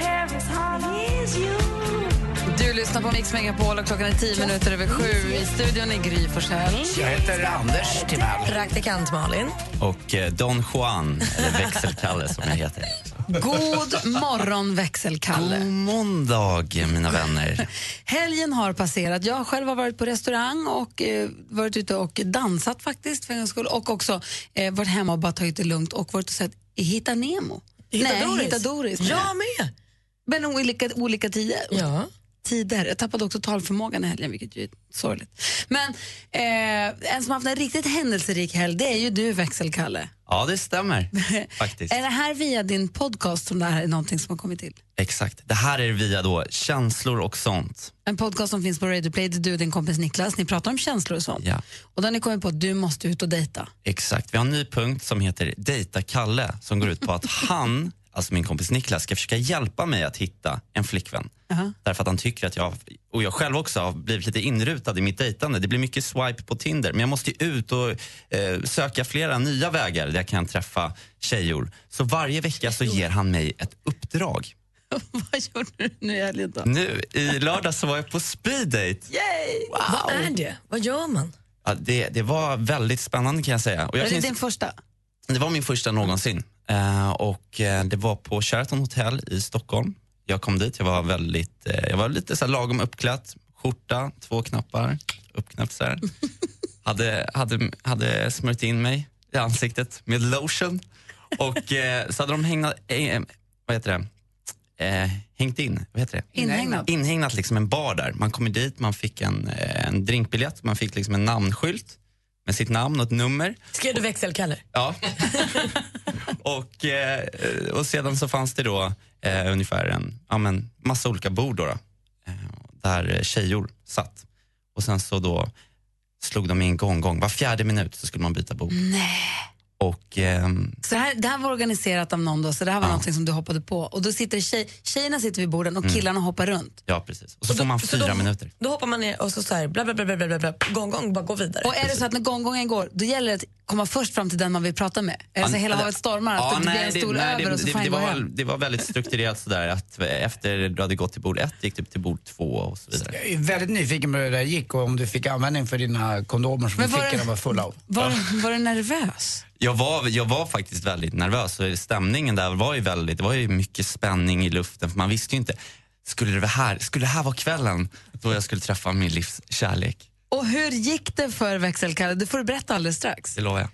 Du lyssnar på Mix Megapol och klockan är tio minuter över sju. I studion är Gry Forssell. Jag heter Anders Timell. Praktikant Malin. Och eh, Don Juan, eller Växelkalle som jag heter. God morgon, Växelkalle. God måndag, mina vänner. Helgen har passerat. Jag själv har varit på restaurang och eh, varit ute och dansat faktiskt för en skull. Och också eh, varit hemma och bara tagit det lugnt och varit och sett Hitta Nemo. Hitta Nej, Doris. Hitta Doris. Jag med. Men olika, olika tider. Ja. Tider. Jag tappade också talförmågan i helgen, vilket ju är sorgligt. Men eh, en som haft en riktigt händelserik helg, det är ju du, Växelkalle. Ja, det stämmer [laughs] faktiskt. Är det här via din podcast som det här är någonting som har kommit till? Exakt. Det här är via då känslor och sånt. En podcast som finns på Radio Play där du och din kompis Niklas, ni pratar om känslor och sånt. Ja. Och har ni kommit på att du måste ut och dejta. Exakt. Vi har en ny punkt som heter Dejta Kalle som går ut på att [laughs] han, alltså min kompis Niklas, ska försöka hjälpa mig att hitta en flickvän. Därför att han tycker att jag, och jag själv också, har blivit lite inrutad i mitt dejtande. Det blir mycket swipe på Tinder, men jag måste ju ut och eh, söka flera nya vägar där jag kan träffa tjejor. Så varje vecka så ger han mig ett uppdrag. [laughs] Vad gjorde du nu i helgen då? Nu i lördag så var jag på speed date. Yay! Vad är det? Vad gör man? Ja, det, det var väldigt spännande kan jag säga. Och jag Är det din första? Det var min första någonsin. Eh, och eh, Det var på Sheraton Hotel i Stockholm. Jag kom dit, jag var, väldigt, eh, jag var lite så lagom uppklädd. Skjorta, två knappar, uppknäppt så här. [laughs] hade, hade, hade smörjt in mig i ansiktet med lotion. Och eh, så hade de hängt, eh, vad heter det? Eh, hängt in, vad heter det? Inhägnat. Inhägnat liksom en bar där. Man kom dit, man fick en, en drinkbiljett, man fick liksom en namnskylt med sitt namn och ett nummer. Skrev du växelkalle? Ja. [laughs] och, eh, och sedan så fanns det då eh, ungefär en ja, men, massa olika bord då, då, eh, där tjejor satt. Och sen så då slog de in gång, gång. Var fjärde minut så skulle man byta bord. Nej. Och ehm, Så det här, det här var organiserat av någon då, så det här var någonting som du hoppade på. Och då sitter tjej, tjejerna sitter vid borden och Mm. killarna hoppar runt. ja, precis. Och så får man så fyra då- minuter. Då hoppar man ner och så, så här, bla bla bla bla bla bla, gång gång, bara gå vidare. Och är det så att när gånggången går, då gäller det att komma först fram till den man vill prata med? Är det så Ja, hela havet stormar, att det blir en stol nej, över och så det, får det, han det, gå var, hem? väl- det var väldigt strukturerat sådär att efter du hade gått till bord ett gick du till bord två och så vidare. Jag är väldigt nyfiken på hur det där gick och om du fick användning för dina kondomer som Men du var fickorna var fulla av. Var, var du nervös? Jag var, jag var faktiskt väldigt nervös och stämningen där var ju väldigt, det var ju mycket spänning i luften för man visste ju inte, skulle det här, skulle det här vara kvällen då jag skulle träffa min livs kärlek? Och hur gick det för växelkalle? Det får du berätta alldeles strax. Det lovar jag.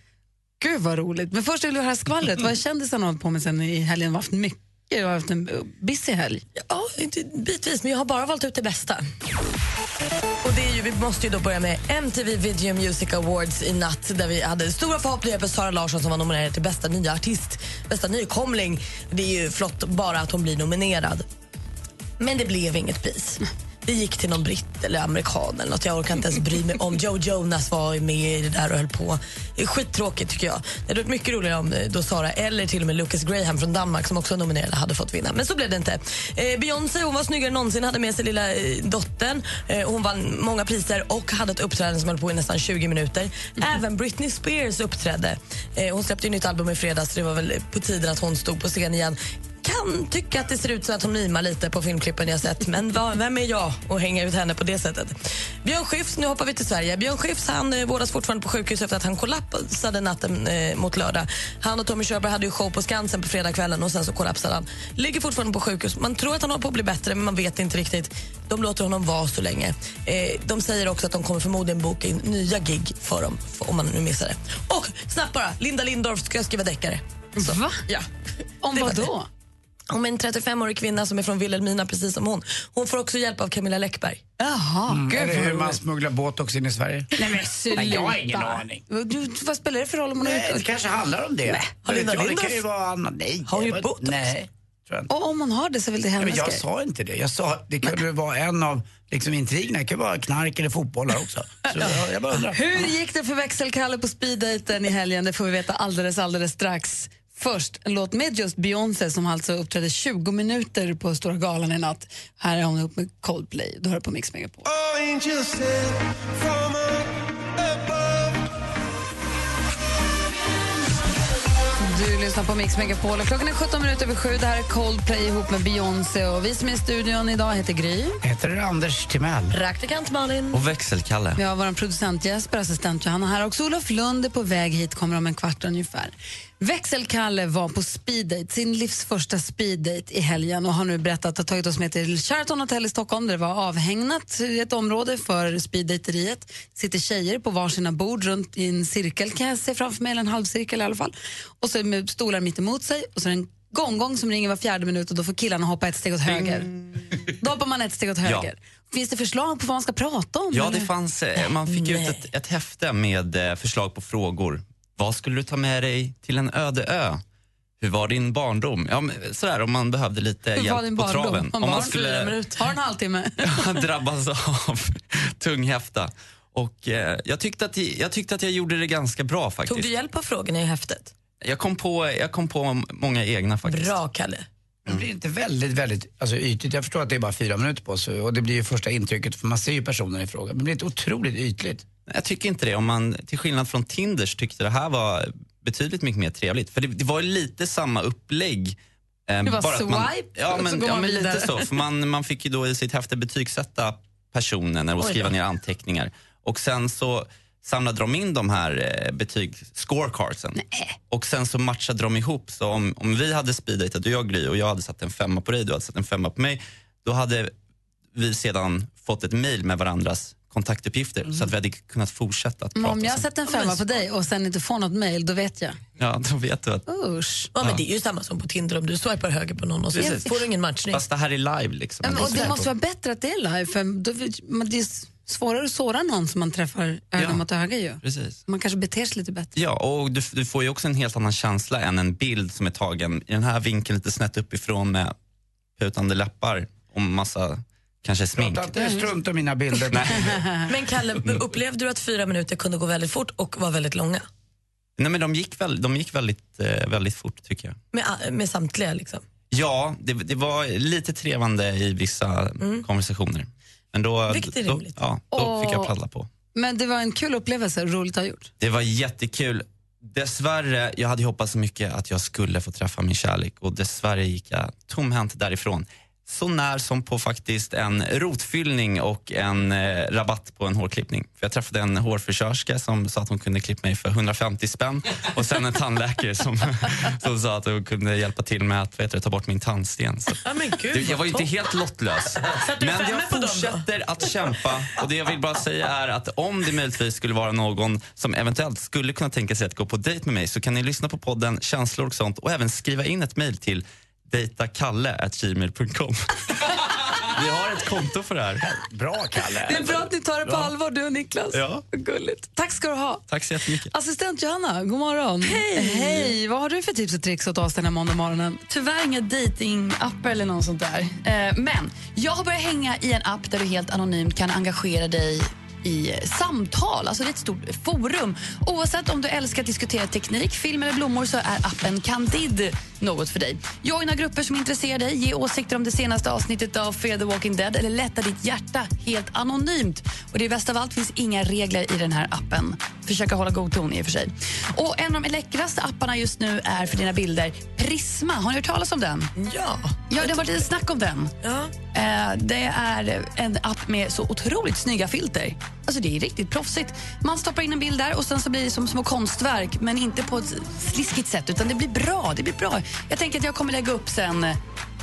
Gud vad roligt. Men först vill jag höra skvallret. vad [laughs] kändisarna har hållit på med sen i helgen? Har haft mycket, du har haft en busy helg. Ja, inte bitvis, men jag har bara valt ut det bästa. Och det är ju, vi måste ju då börja med MTV Video Music Awards i natt där vi hade stora förhoppningar på Sara Larsson som var nominerad till bästa nya artist, bästa nykomling. Det är ju flott bara att hon blir nominerad. Men det blev inget pris. Det gick till någon britt eller amerikan eller något. Jag orkar inte ens bry mig om. Joe Jonas var med i det där och höll på. Det är skittråkigt tycker jag. Det hade varit mycket roligare om eh, då Sara eller till och med Lucas Graham från Danmark som också var nominerad hade fått vinna. Men så blev det inte. Eh, Beyoncé hon var snyggare än någonsin, hade med sig lilla eh, dottern. Eh, hon vann många priser och hade ett uppträdande som höll på i nästan 20 minuter. Även Britney Spears uppträdde. Eh, hon släppte ju nytt album i fredags så det var väl på tiden att hon stod på scen igen kan tycka att det ser ut så att hon mimar lite på filmklippen jag sett men vad, vem är jag att hänga ut henne på det sättet? Björn Skifs, nu hoppar vi till Sverige. Björn Skifs han eh, vårdas fortfarande på sjukhus efter att han kollapsade natten eh, mot lördag. Han och Tommy Körberg hade ju show på Skansen på fredagskvällen och sen så kollapsade han. Ligger fortfarande på sjukhus. Man tror att han håller på att bli bättre men man vet inte riktigt. De låter honom vara så länge. Eh, de säger också att de kommer förmodligen boka in nya gig för dem om man nu missar det. Och snabbt bara, Linda Lindorff ska skriva deckare. Så, Va? Ja. Om vad då? Om en 35-årig kvinna som är från Vilhelmina, precis som hon. Hon får också hjälp av Camilla Läckberg. Jaha, Mm, gud eller hur man smugglar botox in i Sverige. Nej men sluta. Nej, jag har ingen aning. Du, vad spelar det för roll om hon Nej, har det kanske handlar om det. har Vad vet Linda jag, det kan ju Lindorff- vara annat. Nej. Har hon gjort var- botox? Nej. Och om hon har det så väl det Ja, hennes men jag grej. sa inte det. Jag sa det kunde väl vara en av liksom, intrigerna. Det kan vara knark eller fotbollar också. Så jag, jag bara undrar. Hur gick det för växelkalle på speeddejten i helgen? Det får vi veta alldeles, alldeles strax. Först en låt med just Beyoncé som alltså uppträdde 20 minuter på Stora galan i natt. Här är hon upp med Coldplay. Du hör på Mix Megapol. Du lyssnar på Mix Megapol och klockan är 17 minuter över sju. Det här är Coldplay ihop med Beyoncé och vi som är i studion idag heter Gry. Heter det Anders Timell? Praktikant Malin. Och växelkalle. Vi har vår producent Jesper, assistent Johanna här. Också Olof Lund är på väg hit, kommer om en kvart ungefär. Växelkalle var på speeddate, sin livs första speeddate i helgen och har nu berättat att ha tagit oss med till Sheraton Hotel i Stockholm där det var avhägnat i ett område för speeddejteriet. sitter tjejer på varsina bord runt i en cirkel kan jag se framför mig, eller en halvcirkel i alla fall. Och så med stolar mitt emot sig och så en gånggång som ringer var fjärde minut och då får killarna hoppa ett steg åt höger. Då hoppar man ett steg åt höger. Finns det förslag på vad man ska prata om? Ja, eller? det fanns, eh, man fick ut ett, ett häfte med eh, förslag på frågor. Vad skulle du ta med dig till en öde ö? Hur var din barndom? Ja, men sådär, om man behövde lite Hur var hjälp din på barndom? traven. Om Om man skulle. Har en halvtimme? [laughs] drabbas av tunghäfta. Och, eh, jag, tyckte att, jag tyckte att jag gjorde det ganska bra faktiskt. Tog du hjälp av frågorna i häftet? Jag kom på, jag kom på många egna faktiskt. Bra, Kalle. Det blir inte väldigt, väldigt alltså, ytligt. Jag förstår att det är bara fyra minuter på sig och det blir ju första intrycket för man ser ju personen i fråga. Men det blir inte otroligt ytligt. Jag tycker inte det. Om man, till skillnad från Tinders tyckte det här var betydligt mycket mer trevligt. För det, det var lite samma upplägg. eh, Det var bara att man, swipe, ja, och så men, går ja, man men vidare. lite så. För man, man fick ju då i sitt häfte betygsätta personen och skriva ner anteckningar. Och sen så samlade de in de här eh, betyg, scorecardsen. Och sen så matchade de ihop. Så om, om vi hade speeddatat, du och jag Gry, och jag hade satt en femma på dig, du hade satt en femma på mig. Då hade vi sedan fått ett mail med varandras kontaktuppgifter så att vi hade kunnat fortsätta att Men prata. om jag sätter en femma på dig och sen inte får något mejl, då vet jag. Ja, då vet du att... Usch. Ja, men det är ju samma som på Tinder om du swipar höger på någon och så Precis. får du ingen matchning. Fast det här är live liksom. Men, och det måste vara bättre att det är live, för då, men det är svårare att såra någon som man träffar öga Ja. mot öga ju. Precis. Man kanske beter sig lite bättre. Ja, och du, du får ju också en helt annan känsla än en bild som är tagen i den här vinkeln lite snett uppifrån med putande läppar och massa kanske smink. Prata inte strunt om mina bilder. [laughs] Men Kalle, upplevde du att fyra minuter kunde gå väldigt fort och var väldigt långa? Nej, men de gick, väl, de gick väldigt, eh, väldigt fort tycker jag. Med, med samtliga liksom? Ja, det, det var lite trevande i vissa konversationer. Men då, Vilket är då, rimligt. ja, då fick jag Och- paddla på. Men det var en kul upplevelse, roligt att ha gjort. Det var jättekul. Dessvärre, jag hade hoppats så mycket att jag skulle få träffa min kärlek och dessvärre gick jag tomhänt därifrån. Så när som på faktiskt en rotfyllning och en eh, rabatt på en hårklippning. För jag träffade en hårfrisörska som sa att hon kunde klippa mig för 150 spänn och sen en tandläkare som, [laughs] som sa att hon kunde hjälpa till med att vet du, ta bort min tandsten. Så, Ja, men gud, det, jag var ju inte helt lottlös. Du Men jag fortsätter att kämpa och det jag vill bara säga är att om det möjligtvis skulle vara någon som eventuellt skulle kunna tänka sig att gå på dejt med mig så kan ni lyssna på podden Känslor och sånt och även skriva in ett mejl till dejtakalle.gmail.com. Vi har ett konto för det här. Bra Kalle. Det är bra att ni tar det på Bra. allvar, du och Niklas. Ja. Gulligt. Tack ska du ha. Tack så jättemycket. Assistent Johanna, god morgon. Hej! Hej! Vad har du för tips och tricks åt oss den här måndag morgonen? Tyvärr inga datingappar eller något sånt där. Eh, men jag har börjat hänga i en app där du helt anonymt kan engagera dig i samtal. Alltså det är ett stort forum. Oavsett om du älskar att diskutera teknik, film eller blommor så är appen Candid något för dig. Joina grupper som intresserar dig, ge åsikter om det senaste avsnittet av Fear the Walking Dead eller lätta ditt hjärta helt anonymt. Och det bästa av allt finns inga regler i den här appen. Försöka hålla god ton i och för sig. Och en av de läckraste apparna just nu är för dina bilder Prisma. Har ni hört talas om den? Ja. Ja, det har varit lite snack om den. Ja. Eh, det är en app med så otroligt snygga filter. Alltså det är riktigt proffsigt. Man stoppar in en bild där och sen så blir det som små konstverk men inte på ett sliskigt sätt utan det blir bra. Det blir bra. Jag tänker att jag kommer lägga upp sen eh,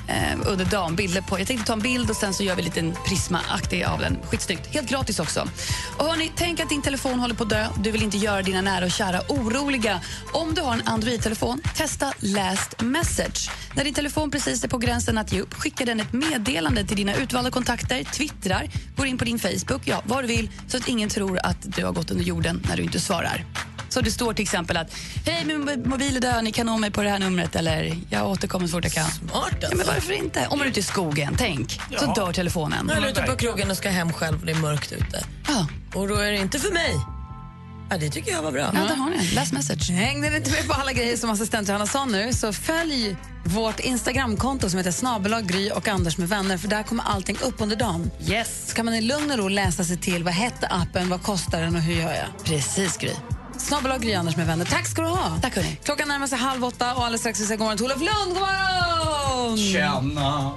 eh, under dagen bilder på. Jag tänkte ta en bild och sen så gör vi en liten prisma-aktig av den. Skitsnyggt. Helt gratis också. Och hörni, tänk att din telefon håller på att dö. Du vill inte göra dina nära och kära oroliga. Om du har en Android-telefon, testa Last Message. När din telefon precis är på gränsen att ge upp, skicka den ett meddelande till dina utvalda kontakter, twittrar, går in på din Facebook, ja, vad du vill, så att ingen tror att du har gått under jorden när du inte svarar. Så det står till exempel att hej min mo- mobil är död, ni kan nå mig på det här numret eller jag återkommer så fort jag kan. Smart Ja, men varför inte? Om man är ute i skogen, tänk. Så Ja. dör telefonen. Eller ute på krogen och ska hem själv och det är mörkt ute. Ja. Och då är det inte för mig. Ja, det tycker jag var bra. Ja, där har ni Last message. Hängde ni inte med på alla grejer som assistent Johanna sa nu så följ vårt Instagramkonto som heter snabelag Gry och Anders med vänner för där kommer allting upp under dagen. Yes. Så kan man i lugn och ro läsa sig till vad hette appen, vad kostar den och hur gör jag? Precis Gry. Snabelag Gry Anders med vänner. Tack ska du ha. Tack hörni. Klockan närmar sig halv åtta och alldeles strax vi säga god morgon till Olof Lund. God morgon! Tjena!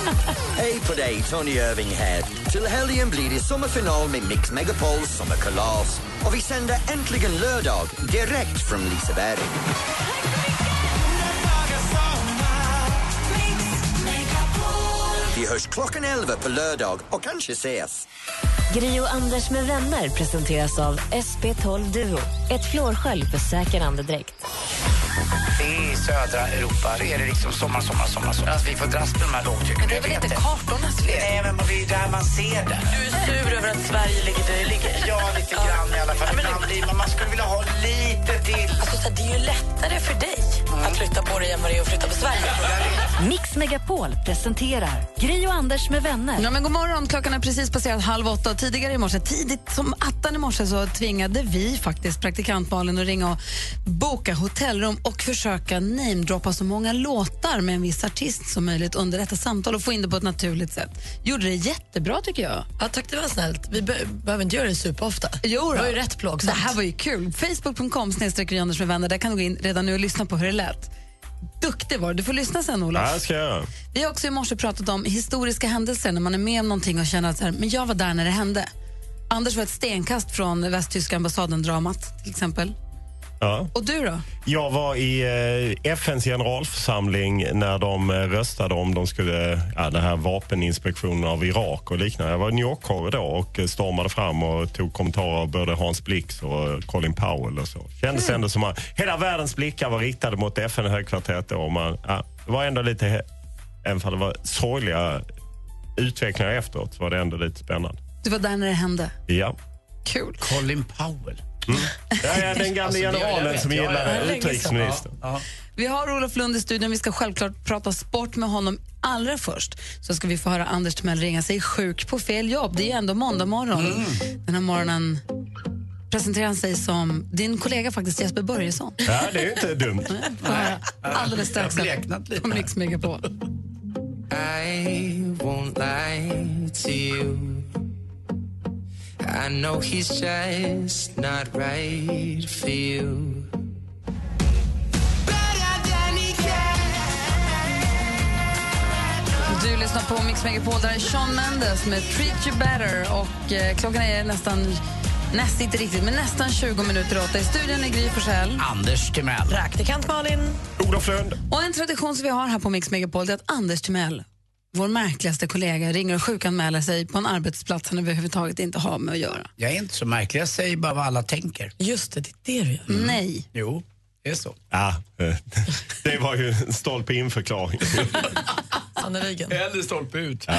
[laughs] Hej på dig, Tony Irving här. Till helgen blir det sommarfinal med Mix Megapols sommarkalas. Och vi sänder äntligen lördag direkt från Liseberg. Vi hörs klockan 11 på lördag och kanske ses. Gri och Anders med vänner presenteras av SP12 Duo. Ett flårskölj för säker andedräkt. I södra Europa är det liksom sommar, sommar, sommar. sommar. Alltså, vi får dras med de här lågtrycken. Men det är väl inte kartornas fel? Nej, men det är där man ser det. Du är sur över att Sverige ligger där det ligger? Ja, lite grann i alla fall. Ja, men Ibland blir man, man skulle vilja ha lite till. Alltså, det är ju lättare för dig att flytta på dig än vad det är att flytta på Sverige. Mix Megapol presenterar Gri och Anders med vänner. Ja, men god morgon, klockan är precis passerat halv åtta och tidigare i morse, tidigt som attan i morse så tvingade vi faktiskt praktikant Malin att ringa och boka hotellrum och försöka namedroppa så många låtar med en viss artist som möjligt under detta samtal och få in det på ett naturligt sätt. Gjorde det jättebra tycker jag. Ja, tack, det var snällt. Vi be behöver inte göra det superofta. Jo det var ju rätt plågsamt. Det här var ju kul. Facebook.com snedstreck Anders med vänner. Där kan du gå in redan nu och lyssna på hur det lät. Duktig var du. Du får lyssna sen, Olof. Ja, ska jag. Vi har också i morse pratat om historiska händelser när man är med om någonting och känner att så här, men jag var där när det hände. Anders var ett stenkast från västtyska ambassaden-dramat till exempel. Ja. Och du då? Jag var i eh, FNs generalförsamling när de eh, röstade om de skulle, ja, den här vapeninspektionen av Irak och liknande. Jag var i New York då och eh, stormade fram och tog kommentarer av både Hans Blix och Colin Powell och så. Kändes Mm. ändå som att hela världens blickar var riktade mot FN-högkvarteret då. och Man, ja, det var ändå lite, även om det var sorgliga utvecklingar efteråt, så var det ändå lite spännande. Du var där när det hände. Ja. Kul. Colin Powell. Mm. Ja, ja, den gamla Alltså, generalen som ja, ja, utrikesministern. Ja, ja. Vi har Olof Lund i studion. Vi ska självklart prata sport med honom. Allra först så ska vi få höra Anders Timell ringa sig sjuk på fel jobb. Det är ju ändå måndag morgon. Mm. Den här morgonen presenterar han sig som din kollega faktiskt Jesper Börjesson. Ja, det är ju inte dumt. [laughs] Alldeles strax på Mix Megapol. I won't lie to you. I know he's just not right for you. Du lyssnar på Mix Megapol. Där är Sean Mendes med Treat You Better. Och eh, klockan är nästan, nästan inte riktigt, men nästan 20 minuter åtta. I studion är Gry Forssell. Anders Timell. Praktikant Malin. Olof Lund. Och en tradition som vi har här på Mix Megapol är att Anders Timell, vår märkligaste kollega, ringer och sjukanmäler sig på en arbetsplats han överhuvudtaget inte har med att göra. Jag är inte så märklig, jag säger bara vad alla tänker. Just det, det är det du gör. Nej. Jo, det är så. Ja, eh, [laughs] det var ju en stolpe in förklaring. [laughs] Sannerligen. Hellre stolpe ut. [laughs]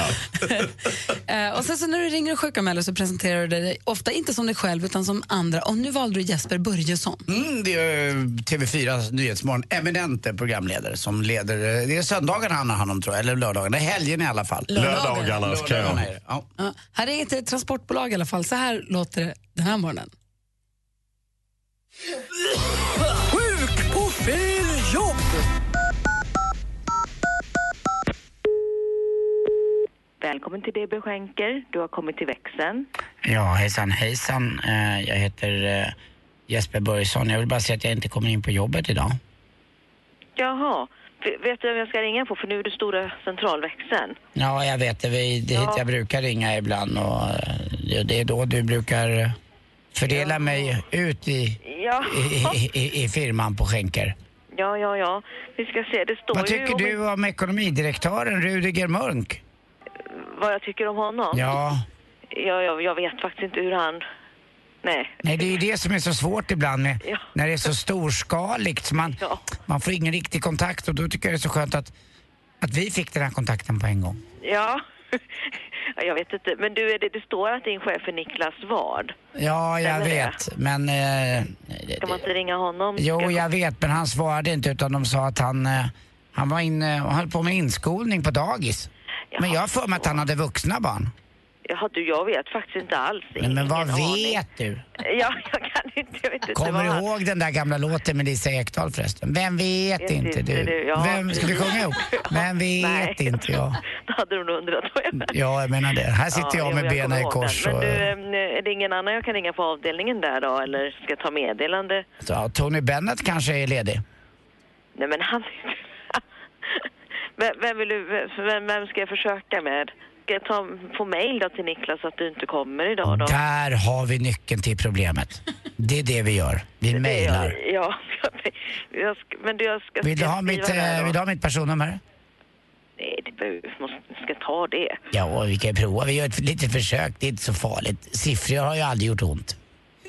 Eh, och sen så när du ringer och sjukanmäler så presenterar du dig ofta inte som dig själv utan som andra. Och nu valde du Jesper Börjesson. Mm, det är eh, TV4 Nyhetsmorgon, eminente programledare som leder, eh, det är söndagarna han har hand om tror jag, eller lördagarna, helgen i alla fall. Lördagarna ska jag. Lördagarna är det, ja. Ja, här är ett transportbolag i alla fall. Så här låter det den här morgonen. Sjuk på fel Välkommen till DB Schenker. Du har kommit till växeln. Ja, hejsan hejsan. Eh, Jag heter eh, Jesper Börjesson. Jag vill bara säga att jag inte kommer in på jobbet idag. Jaha. Vet du vem jag ska ringa på? För nu är det stora centralväxeln. Ja, jag vet det. Vi- Det är hit Ja. jag brukar ringa ibland och eh, det är då du brukar fördela mig ut i, Ja. i, i, i firman på Schenker. Ja, ja, ja. Vi ska se. Det står Vad ju tycker om du om ekonomidirektören Rudiger Munk? Vad jag tycker om honom. Ja, Ja, jag, jag vet faktiskt inte hur han... Nej. nej det är ju det som är så svårt ibland med Ja. när det är så storskaligt så man, Ja. man får ingen riktig kontakt och då tycker jag det är så skönt att, att vi fick den här kontakten på en gång. Ja. [laughs] Jag vet inte, men du, det, det står att din chef är Niklas Ward. Ja, jag det? vet. Men... Eh, Ska man inte ringa honom? jo, Ska- jag vet, men han svarade inte utan de sa att han, eh, han var inne och höll på med inskolning på dagis. Men jag har för mig att han hade vuxna barn. Jaha, du, jag vet faktiskt inte alls. Men, men vad aning. vet du? Ja, jag kan inte, jag vet inte Kommer du han- ihåg den där gamla låten med Lisa Ekdahl förresten? Vem vet Vet inte inte du? du, ja, Vem, ska vi sjunga ihop? Vem [laughs] vet Nej. inte jag? [laughs] Då hade du nog undrat vad jag Ja, jag menar det. Här sitter jag jo, med benen i kors. den. Men Och, du, eh, är det ingen annan jag kan ringa på avdelningen där då? Eller ska jag ta meddelande? så, Tony Bennett kanske är ledig. Nej, men han... vem, vem, vill du, vem, vem ska jag försöka med? Ska jag ta på mail då till Niklas att du inte kommer idag då? Där har vi nyckeln till problemet. Det är det vi gör. Vi mejlar. Ja, [laughs] jag ska, men du, jag ska... Vill du ha jag mitt, vill du ha mitt personnummer? Nej, det behöver, måste, ska ta det. Ja, vi kan prova. Vi gör ett litet försök. Det är inte så farligt. Siffror har ju aldrig gjort ont.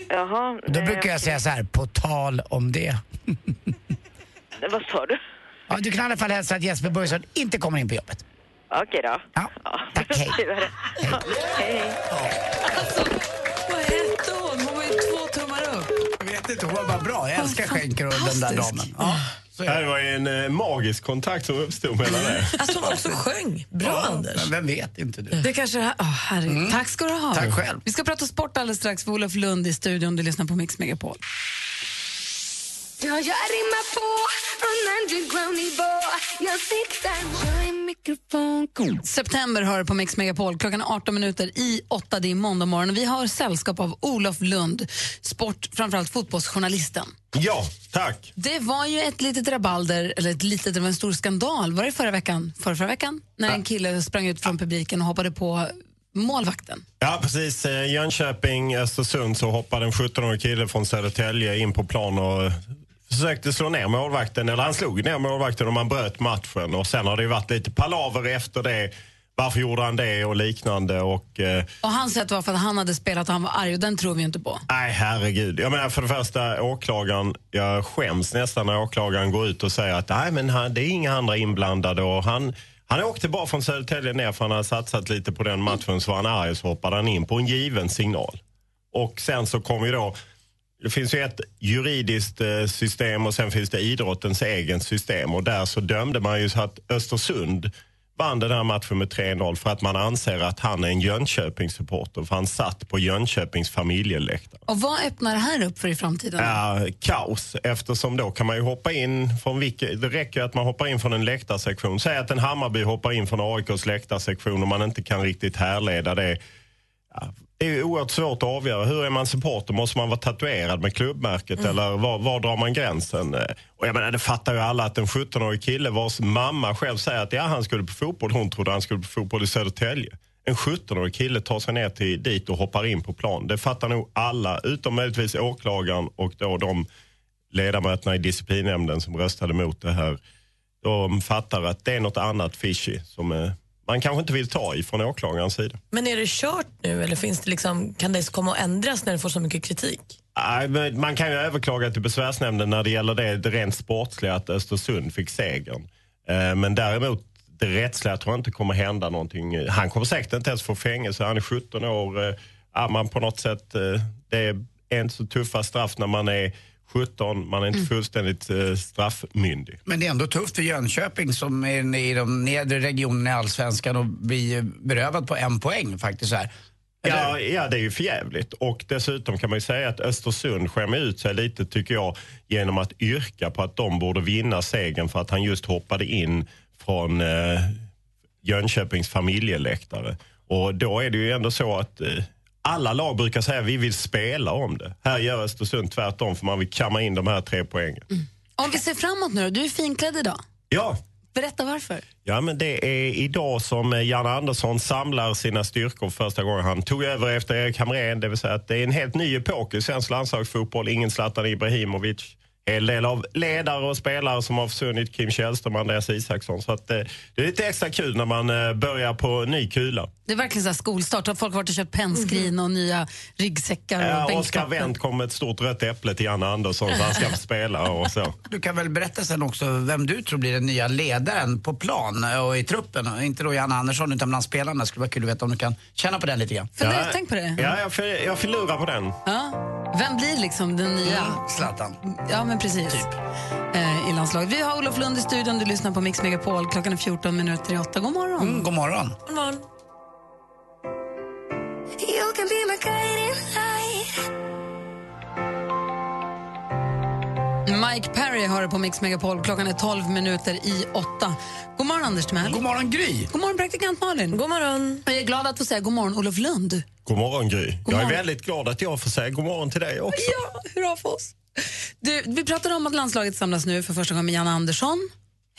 Jaha. Då eh, brukar jag säga så här, på tal om det. [laughs] Vad sa du? Ja, du kan i alla fall hälsa att Jesper Börjesson inte kommer in på jobbet. Okej då. Ja, tack. [laughs] Hej. Ja, hej. Vad hette hon? Hon var ju två tummar upp. Jag vet inte, hon var bara bra. Jag älskar skänker och den där damen. Ja, Det var ju en eh, magisk kontakt som uppstod mellan er. [laughs] Alltså hon också sjöng. Bra Ja, Anders. Men vem vet inte du? Det kanske det här... Åh, herregud. Tack ska du ha. Mm. Tack själv. Vi ska prata sport alldeles strax för Olof Lund i studion. Du lyssnar på Mix Megapol. Ja, jag rimmar på från underground-nivå Jag siktar, jag är mikrofon September hör du på Mix Megapol. Klockan är 18 minuter i 8. Det är måndag morgon. Vi har sällskap av Olof Lund, sport, framförallt fotbollsjournalisten. Ja, tack. Det var ju ett litet rabalder, eller ett litet, det var en stor skandal. Var det förra veckan? Förra, förra veckan? När en kille sprang ut från publiken och hoppade på målvakten. Ja, precis. Eh, Jönköping, Östersund så hoppade en 17-årig kille från Södertälje in på plan och försökte slå ner målvakten, eller han slog ner målvakten och man bröt matchen. Och sen har det varit lite palaver efter det. Varför gjorde han det och liknande och... Eh, Och hans sätt var för att han hade spelat och han var arg och den tror vi inte på. Nej, herregud. Jag menar för det första, åklagaren, jag skäms nästan när åklagaren går ut och säger att nej, men han, det är inga andra inblandade och han, han åkte bara från Södertälje ner för han hade satsat lite på den matchen så var han arg och så hoppade han in på en given signal. Och sen så kom ju då, det finns ju ett juridiskt eh, system och sen finns det idrottens egen system och där så dömde man ju så att Östersund vann den här matchen med 3-0 för att man anser att han är en Jönköpingssupporter för han satt på Jönköpings familjeläktare. Och vad öppnar det här upp för i framtiden? Ja, kaos eftersom då kan man ju hoppa in från vilket, det räcker ju att man hoppar in från en läktarsektion. Säg att en Hammarby hoppar in från AIKs läktarsektion och man inte kan riktigt härleda det. Ja, det är oerhört svårt att avgöra. Hur är man supporter? Måste man vara tatuerad med klubbmärket eller var, var drar man gränsen? Och jag menar, det fattar ju alla att en 17-årig kille vars mamma själv säger att ja, han skulle på fotboll, hon trodde han skulle på fotboll i Södertälje. En 17-årig kille tar sig ner till dit och hoppar in på plan. Det fattar nog alla, utom möjligtvis åklagaren och då de ledamöterna i disciplinnämnden som röstade mot det här. De fattar att det är något annat fishy som man kanske inte vill ta i från åklagarens sida. Men är det kört nu eller finns det liksom, kan det komma att ändras när det får så mycket kritik? Man kan ju överklaga till besvärsnämnden när det gäller det, det rent sportsliga att Östersund fick segern. Eh, Men däremot det rättsliga tror jag inte kommer hända någonting. Han kommer säkert inte ens få fängelse. Han är 17 år. Eh, Ja, man på något sätt, eh, det är inte så tuffa straff när man är 17. Man är inte fullständigt eh, straffmyndig. Men det är ändå tufft för Jönköping som är i de nedre regionerna i Allsvenskan och blir berövad på en poäng faktiskt. Så här. Ja, ja, det är ju förjävligt. Och dessutom kan man ju säga att Östersund skämmer ut sig lite tycker jag genom att yrka på att de borde vinna segern för att han just hoppade in från eh, Jönköpings familjeläktare. Och då är det ju ändå så att eh, alla lag brukar säga att vi vill spela om det. Här gör Östersund tvärtom för man vill kamma in de här tre poängen. Om vi ser framåt nu då, du är finklädd idag. Ja, Berätta varför. Ja, men det är idag som eh, Jan Andersson samlar sina styrkor för första gången. Han tog över efter Erik Hamrén, det vill säga att det är en helt ny epok i svensk landslagsfotboll. Ingen Zlatan Ibrahimovic, hel del av ledare och spelare som har försvunnit. Kim Källström och Andreas Isaksson. Så att, eh, det är lite extra kul när man eh, börjar på ny kula. Det är verkligen så här skolstart. Har folk har varit och köpt pennskrin och nya ryggsäckar och Ja, Oskar. Wendt kom med ett stort rött äpple till Janne Andersson så han ska få spela och så. Du kan väl berätta sen också vem du tror blir den nya ledaren på plan och i truppen. Inte då Janne Andersson utan bland spelarna. Det skulle vara kul att veta om du kan känna på den lite grann. Fundera, tänk på det. Ja, jag, jag förlurar på den. Ja. Vem blir liksom den nya? Zlatan. Ja, men precis. Eh, I landslaget. Vi har Olof Lund i studion. Du lyssnar på Mix Megapol. Klockan är 14 minuter i 8. God morgon. Mm, god morgon. God morgon. You can be my guiding light. Mike Perry har det på Mix Megapol. Klockan är 12 minuter i 8. God morgon, Anders Timell. God morgon, Gry. God morgon, praktikant Malin. God morgon. Jag är glad att få säga god morgon, Olof Lund. God morgon Gry. jag är morgon. väldigt glad att jag får säga god morgon till dig också. Ja, hurra för oss. Du, vi pratade om att landslaget samlas nu för första gången med Jan Andersson.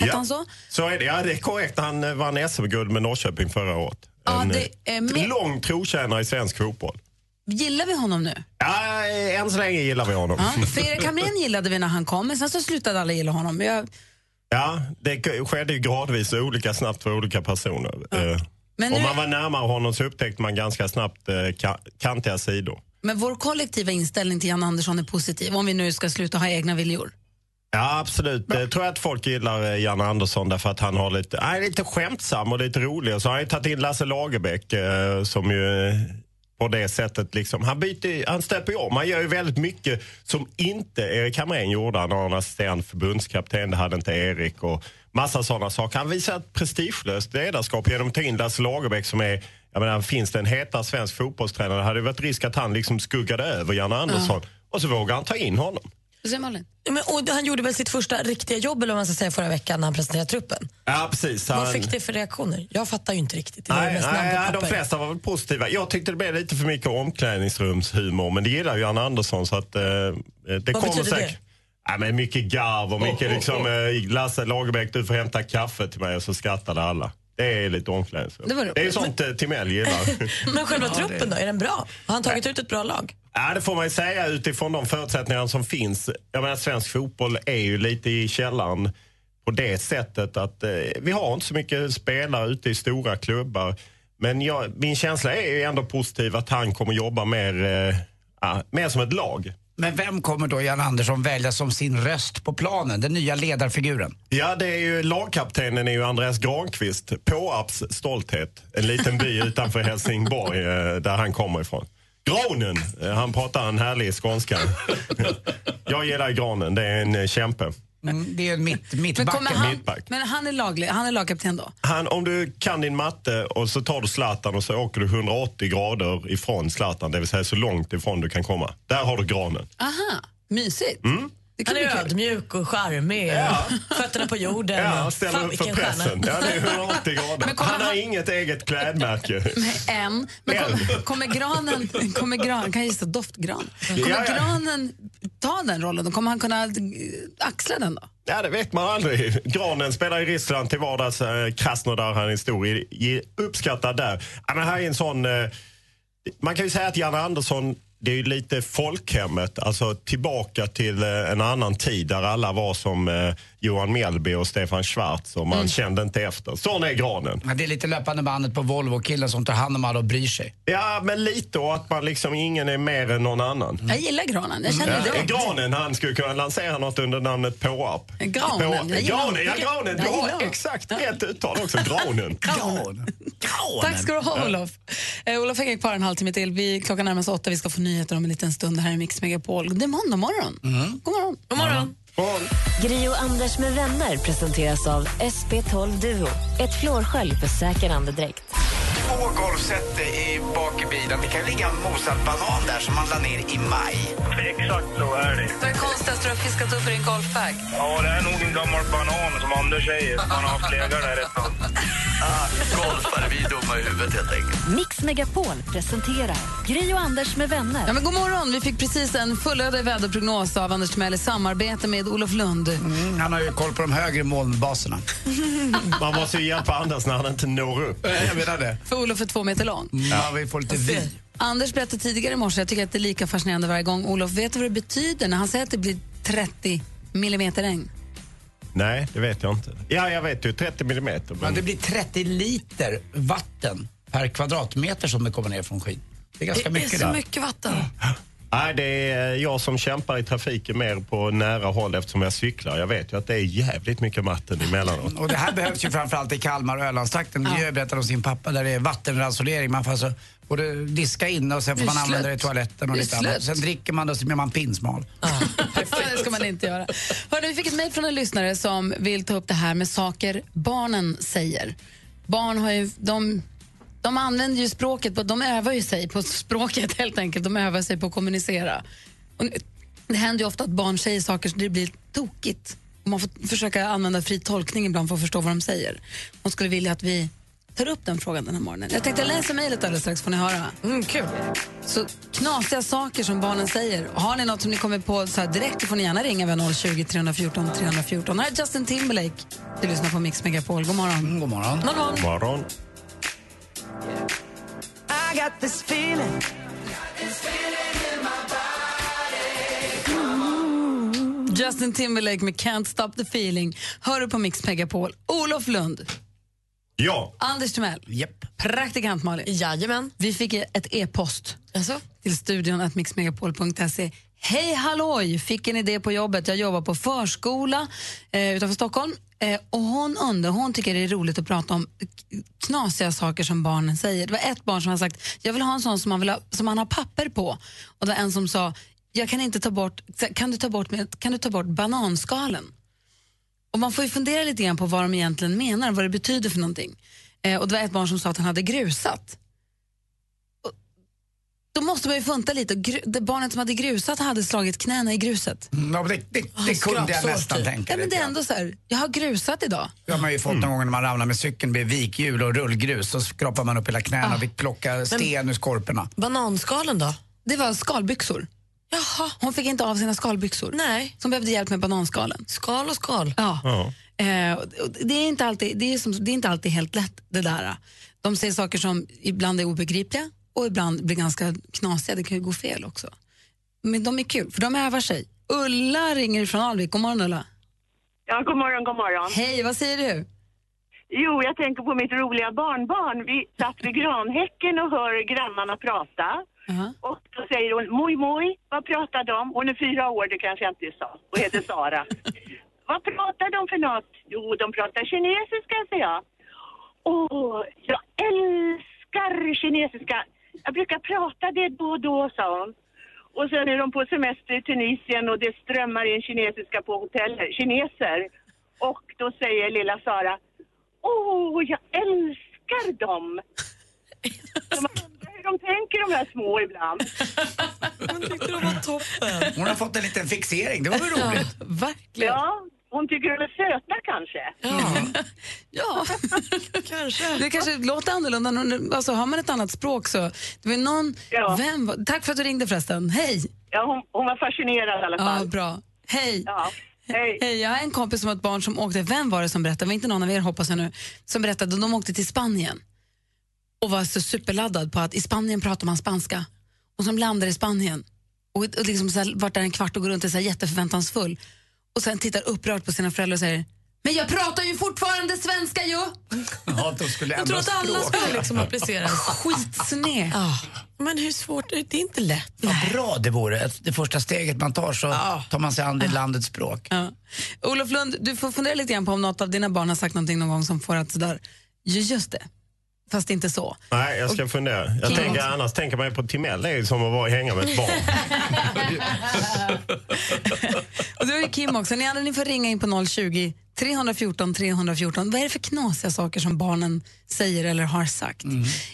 Hette han så? Så är det. Ja, det är korrekt. Han eh, vann SM-guld med Norrköping förra året. Ja, en det eh, är med- lång trotjänare i svensk fotboll. Gillar vi honom nu? Ja, eh, än så länge gillar vi honom. Ja, Erik Hamrén gillade vi när han kom, men sen så slutade alla gilla honom. Jag, Ja, det skedde ju gradvis och olika snabbt för olika personer. Eh, Men Om man var närmare honom så upptäckte man ganska snabbt eh, ka- kantiga sidor. Men vår kollektiva inställning till Jan Andersson är positiv, om vi nu ska sluta ha egna viljor. Ja, absolut. Jag tror att folk gillar eh, Jan Andersson därför att han har lite, han är lite skämtsam och lite rolig. Och så har han ju tagit in Lasse Lagerbäck eh, som ju eh, på det sättet liksom, han, byter, han stöper ju om. Han gör ju väldigt mycket som inte Erik Hamrén gjorde. Han har en assistent, förbundskapten, det hade inte Erik och massa sådana saker. Han visar ett prestigelöst ledarskap genom att ta in Lasse Lagerbäck som är jag menar, finns det en hetare svensk fotbollstränare hade det varit risk att han liksom skuggade över Janne Andersson. Och så vågar han ta in honom. Ja, Men, och han gjorde väl sitt första riktiga jobb eller vad man ska säga förra veckan när han presenterade truppen. Ja, precis. Vad Han- fick det för reaktioner? Jag fattar ju inte riktigt. Nej, nej ja, de flesta var väl positiva. Jag tyckte det blev lite för mycket omklädningsrumshumor, men det gillar ju Janne Andersson så att eh, det kommer betyder säkert. det? Ja, men mycket garv och mycket liksom, eh, Lasse Lagerbäck, du får hämta kaffe till mig och så skrattade alla. Det är lite omklädningsrum. Det var Det, är sånt eh, Timell gillar. [laughs] Men själva [laughs] Ja, det- truppen då, är den bra? Har han tagit ut ett bra lag? Ja, det får man ju säga utifrån de förutsättningar som finns. Jag menar, svensk fotboll är ju lite i källaren på det sättet att eh, vi har inte så mycket spelare ute i stora klubbar. Men jag, min känsla är ju ändå positiv att han kommer jobba mer, eh, ja, mer som ett lag. Men vem kommer då Jan Andersson välja som sin röst på planen? Den nya ledarfiguren? Ja, det är ju lagkaptenen är ju Andreas Granqvist, Påarps stolthet. En liten by [laughs] utanför Helsingborg eh, där han kommer ifrån. Granen, eh, han pratar en härlig skånska. [laughs] Jag gillar granen, det är en eh, kämpe. Mm, det är mitt, Men, mittback. kommer han, Mittback. men han är, laglig, han är lagkapten då? Han, om du kan din matte och så tar du Zlatan och så åker du 180 grader ifrån Zlatan, det vill säga så långt ifrån du kan komma. Där har du granen. Aha, mysigt. Mm. Det kan Han är ödmjuk och charmig. Fötterna på jorden. Ja, ställer Fan, upp för pressen. Ja, det är 180 grader. [laughs] Men Han har han- inget eget klädmärke. [laughs] En. Men kommer, kommer granen, kommer gran, kan jag gissa doftgran, kommer Ja, ja. granen ta den rollen? Kommer han kunna eh, axla den då? Ja, det vet man aldrig. Granen spelar i Ryssland till vardags. Eh, Krasnodar, han är stor. Uppskattad där. Ja, men här är en sån... Eh, man kan ju säga att Janne Andersson, det är ju lite folkhemmet. Alltså tillbaka till eh, en annan tid där alla var som eh, Johan Mjällby och Stefan Schwarz och man kände inte efter. Sån är granen. Ja, det är lite löpande bandet på Volvo-killen som tar hand om alla och bryr sig. Ja, men lite och att man liksom ingen är mer än någon annan. Jag gillar granen, jag känner det. granen, han skulle kunna lansera något under namnet Påarp. Granen, På, jag gillar granen, ja granen. Du har exakt rätt uttal också. [laughs] Granen. Granen. Tack ska du ha, Olof. Eh, Olof hänger kvar en halvtimme till. Vi, klockan närmar sig åtta. Vi ska få nyheter om en liten stund här i Mix Megapol. Det är måndag morgon. God morgon. God morgon. Gri och Anders med vänner presenteras av SP12 Duo. Ett flårskölj för säker andedräkt. Två golfset i bak i bilen. Det kan ligga en mosad banan där som man la ner i maj. Exakt så är det. Vad är konstigast du har fiskat upp i din golfbag? Ja, det är nog en gammal banan som Anders säger. Man har haft legat där ett tag. Golfare, vi är dumma i huvudet helt enkelt. Mix Megapol presenterar Gri och Anders med vänner. Ja, men god morgon. Vi fick precis en fullödig väderprognos av Anders Timell i samarbete med Olof Lund. Mm, han har ju koll på de högre molnbaserna. [laughs] Man måste ju hjälpa Anders när han inte når upp. Jag menar det. För Olof är två meter lång. Ja, vi får lite vi. Anders berättade tidigare i morse, jag tycker att det är lika fascinerande varje gång. Olof, vet du vad det betyder när han säger att det blir 30 millimeter regn? Nej, det vet jag inte. Ja, jag vet ju 30 millimeter. Men det blir 30 liter vatten per kvadratmeter som det kommer ner från skyn. Det är ganska det är mycket så där. mycket vatten. Nej, det är jag som kämpar i trafiken mer på nära håll eftersom jag cyklar. Jag vet ju att det är jävligt mycket vatten emellanåt. Och det här behövs ju framförallt i Kalmar och Ölandstrakten. Miljö berättade om sin pappa där det är vattenransonering. Man får alltså både diska inne och sen får man använda det i toaletten och lite annat. Sen dricker man och så blir man pinsmal. [laughs] det ska man inte göra. Hörde, vi fick ett mejl från en lyssnare som vill ta upp det här med saker barnen säger. Barn har ju, de, de använder ju språket, på- de övar ju sig på språket [laughs] helt enkelt. De övar sig på att kommunicera. Och det händer ju ofta att barn säger saker så det blir tokigt. Och man får försöka använda fri tolkning ibland för att förstå vad de säger. Hon skulle vilja att vi tar upp den frågan den här morgonen. Jag tänkte läsa mejlet alldeles strax får ni höra. Mm, kul. Så knasiga saker som barnen säger. Har ni något som ni kommer på så här direkt får ni gärna ringa vid 020 314 314. Här är Justin Timberlake. Du lyssnar på Mix Megapol. God morgon. god morgon. God morgon. Morgon. I got this feeling. Justin Timberlake med Can't stop the feeling. Hör du på Mix Megapol. Olof Lund. Ja. Anders Timell. Yep. Praktikant Malin. Jajamän. Vi fick ett e-post Alltså? till studion att mixmegapol.se. Hej halloj! Fick en idé på jobbet. Jag jobbar på förskola eh, utanför Stockholm. Eh, och hon undrar, hon tycker det är roligt att prata om knasiga saker som barnen säger. Det var ett barn som har sagt, jag vill ha en sån som man, vill ha, som man har papper på. Och det var en som sa, jag kan inte ta bort, kan du ta bort, kan du ta bort bananskalen? Och man får ju fundera lite grann på vad de egentligen menar, vad det betyder för någonting. Eh, och det var ett barn som sa att han hade grusat. Då måste man ju funta lite. Det barnet som hade grusat hade slagit knäna i gruset. Mm, Ja, men det, det, det kunde jag nästan tänka Ja, men det är ändå så här, jag har grusat idag. Det har man ju fått någon gång när man ramlar med cykeln med vikhjul och rullgrus. Så skrapar man upp hela knäna och fick plocka sten ur skorporna. Bananskalen då? Det var skalbyxor. Jaha. Hon fick inte av sina skalbyxor. Nej. Som behövde hjälp med bananskalen. Skal och skal. Ja. Ja. Eh, det, är inte alltid, det, är som, det är inte alltid helt lätt det där. De säger saker som ibland är obegripliga och ibland blir ganska knasiga. Det kan ju gå fel också. Men de är kul, för de övar sig. Ulla ringer från Alvik. God morgon Ulla. Ja, god morgon, god morgon. Hej, vad säger du? Jo, jag tänker på mitt roliga barnbarn. Vi satt vid granhäcken och hör grannarna prata. Och då säger hon, moj moj, vad pratar de? Hon är fyra år, det kanske jag inte sa, och heter Sara. [laughs] vad pratar de för något? Jo, de pratar kinesiska, säger jag. Åh, jag älskar kinesiska. Jag brukar prata det då och då, sa hon. Och sen är de på semester i Tunisien och det strömmar in kinesiska på hoteller, kineser. Och då säger lilla Sara, åh, jag älskar dem. Så man undrar hur de tänker de här små ibland. Hon tyckte de var toppen. Hon har fått en liten fixering, det var väl roligt? verkligen. Ja, hon tycker de är söta kanske. Ja, [laughs] [laughs] kanske. Det kanske låter annorlunda. Alltså, har man ett annat språk så... Det var någon, Ja. vem, var- tack för att du ringde förresten. Hej! Ja, hon, hon var fascinerad i alla fall. Ja, bra. Hej! Ja. Hej. Hej, jag har en kompis som har ett barn som åkte, vem var det som berättade, det var inte någon av er hoppas jag nu, som berättade att de åkte till Spanien och var så superladdad på att i Spanien pratar man spanska och som landar i Spanien och, och liksom så här, varit där en kvart och går runt och är så här jätteförväntansfull och sen tittar upprört på sina föräldrar och säger men jag pratar ju fortfarande svenska ju! Ja, de skulle Jag tror ändra att alla språk. skulle liksom applicera. Skitsned. Ja. Men hur svårt, det är inte lätt. Vad bra det vore. Det första steget man tar så tar man sig an det landets språk. Ja. Olof Lund, du får fundera lite grann på om något av dina barn har sagt någonting någon gång som får att sådär, "Ja, just det, fast inte så. Nej, jag ska fundera. Jag tänker, annars tänker man ju på Timell, det är som att vara hänga med ett barn. [laughs] [laughs] [laughs] Och du har ju Kim också. Ni andra ni får ringa in på 020 314 314. Vad är det för knasiga saker som barnen säger eller har sagt?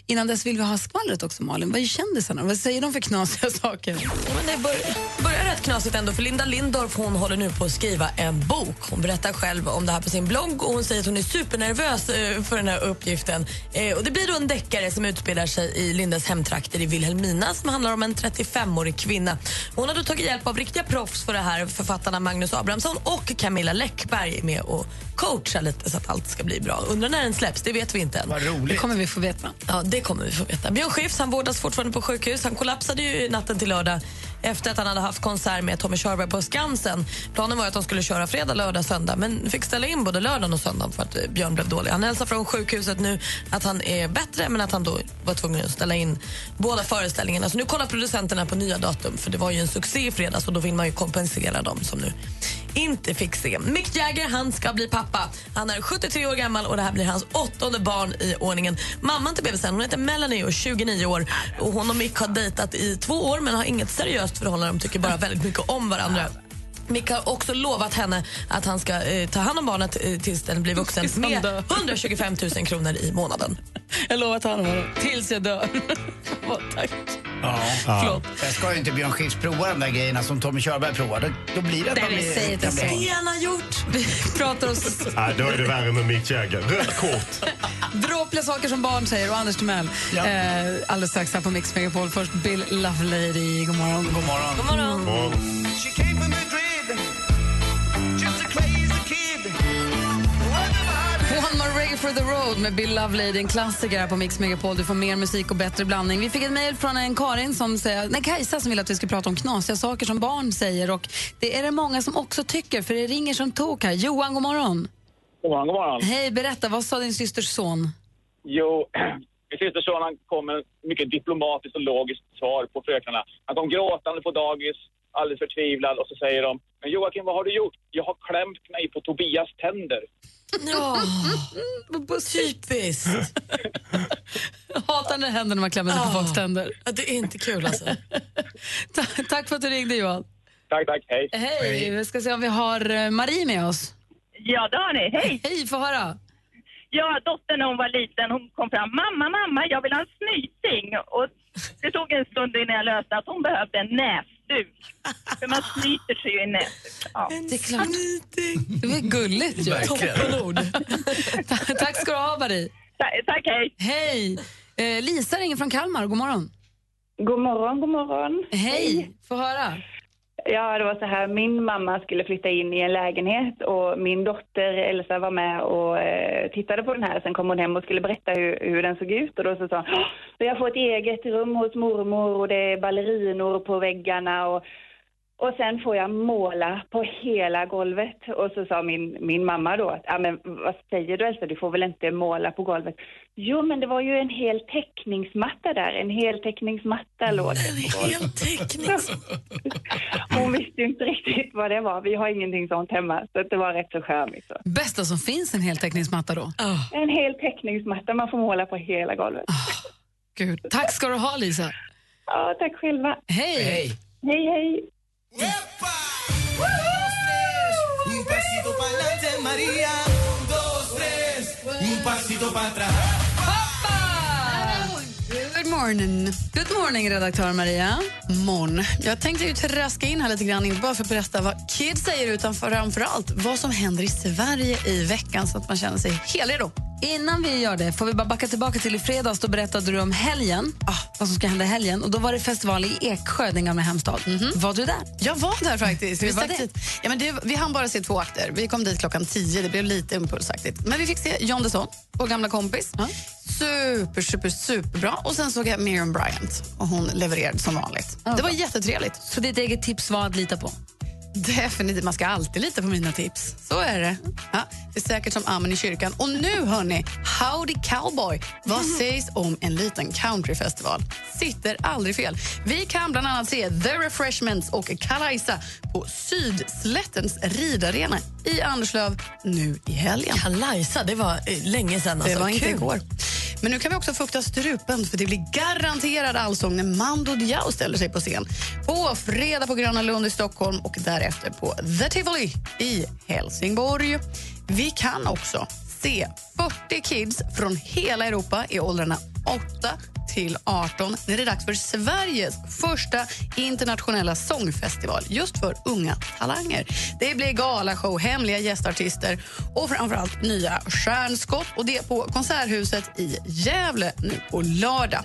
Innan dess vill vi ha skvallret också, Malin. Vad är kändisarna? Vad säger de för knasiga [laughs] saker? Men det bör, börjar rätt knasigt ändå för Linda Lindorff hon håller nu på att skriva en bok. Hon berättar själv om det här på sin blogg och hon säger att hon är supernervös eh, för den här uppgiften. Eh, och det blir då en deckare som utspelar sig i Lindas hemtrakter i Vilhelmina som handlar om en 35-årig kvinna. Hon har då tagit hjälp av riktiga proffs för det här, författarna Magnus Abrahamsson och Camilla Läckberg med och coachar lite så att allt ska bli bra. Undrar när den släpps, det vet vi inte än. Vad roligt. Det kommer vi få veta. Ja, det kommer vi få veta. Björn Skifs han vårdas fortfarande på sjukhus. Han kollapsade ju natten till lördag efter att han hade haft konsert med Tommy Körberg på Skansen. Planen var att de skulle köra fredag, lördag, söndag men fick ställa in både lördagen och söndagen för att eh, Björn blev dålig. Han hälsar från sjukhuset nu att han är bättre men att han då var tvungen att ställa in båda föreställningarna. Så nu kollar producenterna på nya datum för det var ju en succé i fredags och då vill man ju kompensera dem som nu inte fick se. Mick Jagger han ska bli pappa. Han är 73 år gammal och det här blir hans åttonde barn i ordningen. Mamman till bebisen hon heter Melanie och är 29 år. Och hon och Mick har dejtat i två år men har inget seriöst förhållande. De tycker bara väldigt mycket om varandra. Mick har också lovat henne att han ska eh, ta hand om barnet eh, tills den blir vuxen med dör. [laughs] 125 000 kronor i månaden. Jag lovar att ta hand om honom tills jag dör. [laughs] Åh, tack. Ja. Förlåt. Jag ska ju inte Björn Skifs prova de där grejerna som Tommy Körberg provar. Då, då blir det att man blir... säg inte så. har gjort. Vi pratar oss [laughs] Nej, då är det värre med Mick Jagger. Rött kort. dråpliga saker som barn säger och Anders Timell. Eh, alldeles strax här på Mix Megapol. Först Bill Lovelady. God morgon. God morgon. God morgon. She came from Madrid, More reggae for the road med Bill Lovelady, en klassiker här på Mix Megapol. Du får mer musik och bättre blandning. Vi fick ett mejl från en Karin som säger, nej, Kajsa som vill att vi ska prata om knasiga saker som barn säger. Och det är det många som också tycker, för det ringer som tok här. Johan, god morgon. God morgon, god morgon. Hej, berätta, vad sa din systers son? Jo, [clears throat] min systerson han kom med mycket diplomatiskt och logiskt svar på fröknarna. Han kom gråtande på dagis, alldeles förtvivlad och så säger de Men Joakim, vad har du gjort? Jag har klämt mig på Tobias tänder. Ja, [laughs] typiskt. Jag [laughs] hatar när det händer när man klämmer sig på folks tänder. Det är inte kul alltså. [laughs] Ta- Tack för att du ringde Johan. Tack, tack. Hej. Hej, vi ska se om vi har eh, Marie med oss. Ja, det har ni. Hej! Hej, få höra. Ja, dottern när hon var liten, hon kom fram. Mamma, mamma, jag vill ha en snyting. Och det tog en stund innan jag löste att hon behövde en näsduk. För man snyter sig ju i näsduk. Ja. Det är klart. Det var gulligt ju. Toppenord. Ta- [laughs] Tack ska du ha, Marie. Ta- Tack, hej! Hej! Eh, Lisa ringer från Kalmar. God morgon. God morgon, god morgon. Hej! Få höra. Ja, det var så här, min mamma skulle flytta in i en lägenhet och min dotter Elsa var med och eh, tittade på den här. Sen kom hon hem och skulle berätta hur, hur den såg ut och då så sa hon, jag får ett eget rum hos mormor och det är ballerinor på väggarna och och sen får jag måla på hela golvet. Och så sa min, min mamma då, att, ja men vad säger du Elsa, du får väl inte måla på golvet? Jo men det var ju en hel täckningsmatta där, en hel täckningsmatta låg det på golvet. [laughs] Hon visste ju inte riktigt vad det var, vi har ingenting sånt hemma, så det var rätt så charmigt. Så. Bästa som finns en heltäckningsmatta då. En hel täckningsmatta, man får måla på hela golvet. Gud. Tack ska du ha, Lisa. Ja, tack själva. Hej! Hej! Hej, hej! Un pasito pa'lante, María. Un, dos, tres. Un pasito para atrás. Good morning. Good morning, redaktör Maria. Morgon. Jag tänkte ju traska in här lite grann, inte bara för att berätta vad kids säger utan framför allt vad som händer i Sverige i veckan så att man känner sig helredo. Innan vi gör det får vi bara backa tillbaka till i fredags. Då berättade du om helgen, ah, vad som ska hända i helgen. Och då var det festival i Eksjö, din gamla hemstad. Var du där? Jag var där faktiskt. Vi, var det? Ja, men det, vi hann bara se två akter. Vi kom dit klockan tio. Det blev lite impulsaktigt. Men vi fick se John Desson, vår gamla kompis. Super, super, superbra. Och sen såg jag Miriam Bryant och hon levererade som vanligt. det var jättetrevligt. Så ditt eget tips var att lita på? Definitivt. Man ska alltid lita på mina tips. Så är det. Ja, det är säkert som amen i kyrkan. Och nu, hörni, Howdy Cowboy. Vad sägs om en liten countryfestival? Sitter aldrig fel. Vi kan bland annat se The Refreshments och Kalaisa på Sydslättens ridarena i Anderslöv nu i helgen. Kalaisa, det var eh, länge sedan. Det Alltså. var inte Kul. igår. Men nu kan vi också fukta strupen för det blir garanterad allsång när Mando Diao ställer sig på scen. På fredag på Gröna Lund i Stockholm och därefter på The Tivoli i Helsingborg. Vi kan också se 40 kids från hela Europa i åldrarna 8 till 18 när det är dags för Sveriges första internationella sångfestival just för unga talanger. Det blir galashow, hemliga gästartister och framförallt nya stjärnskott. Och det på Konserthuset i Gävle nu på lördag.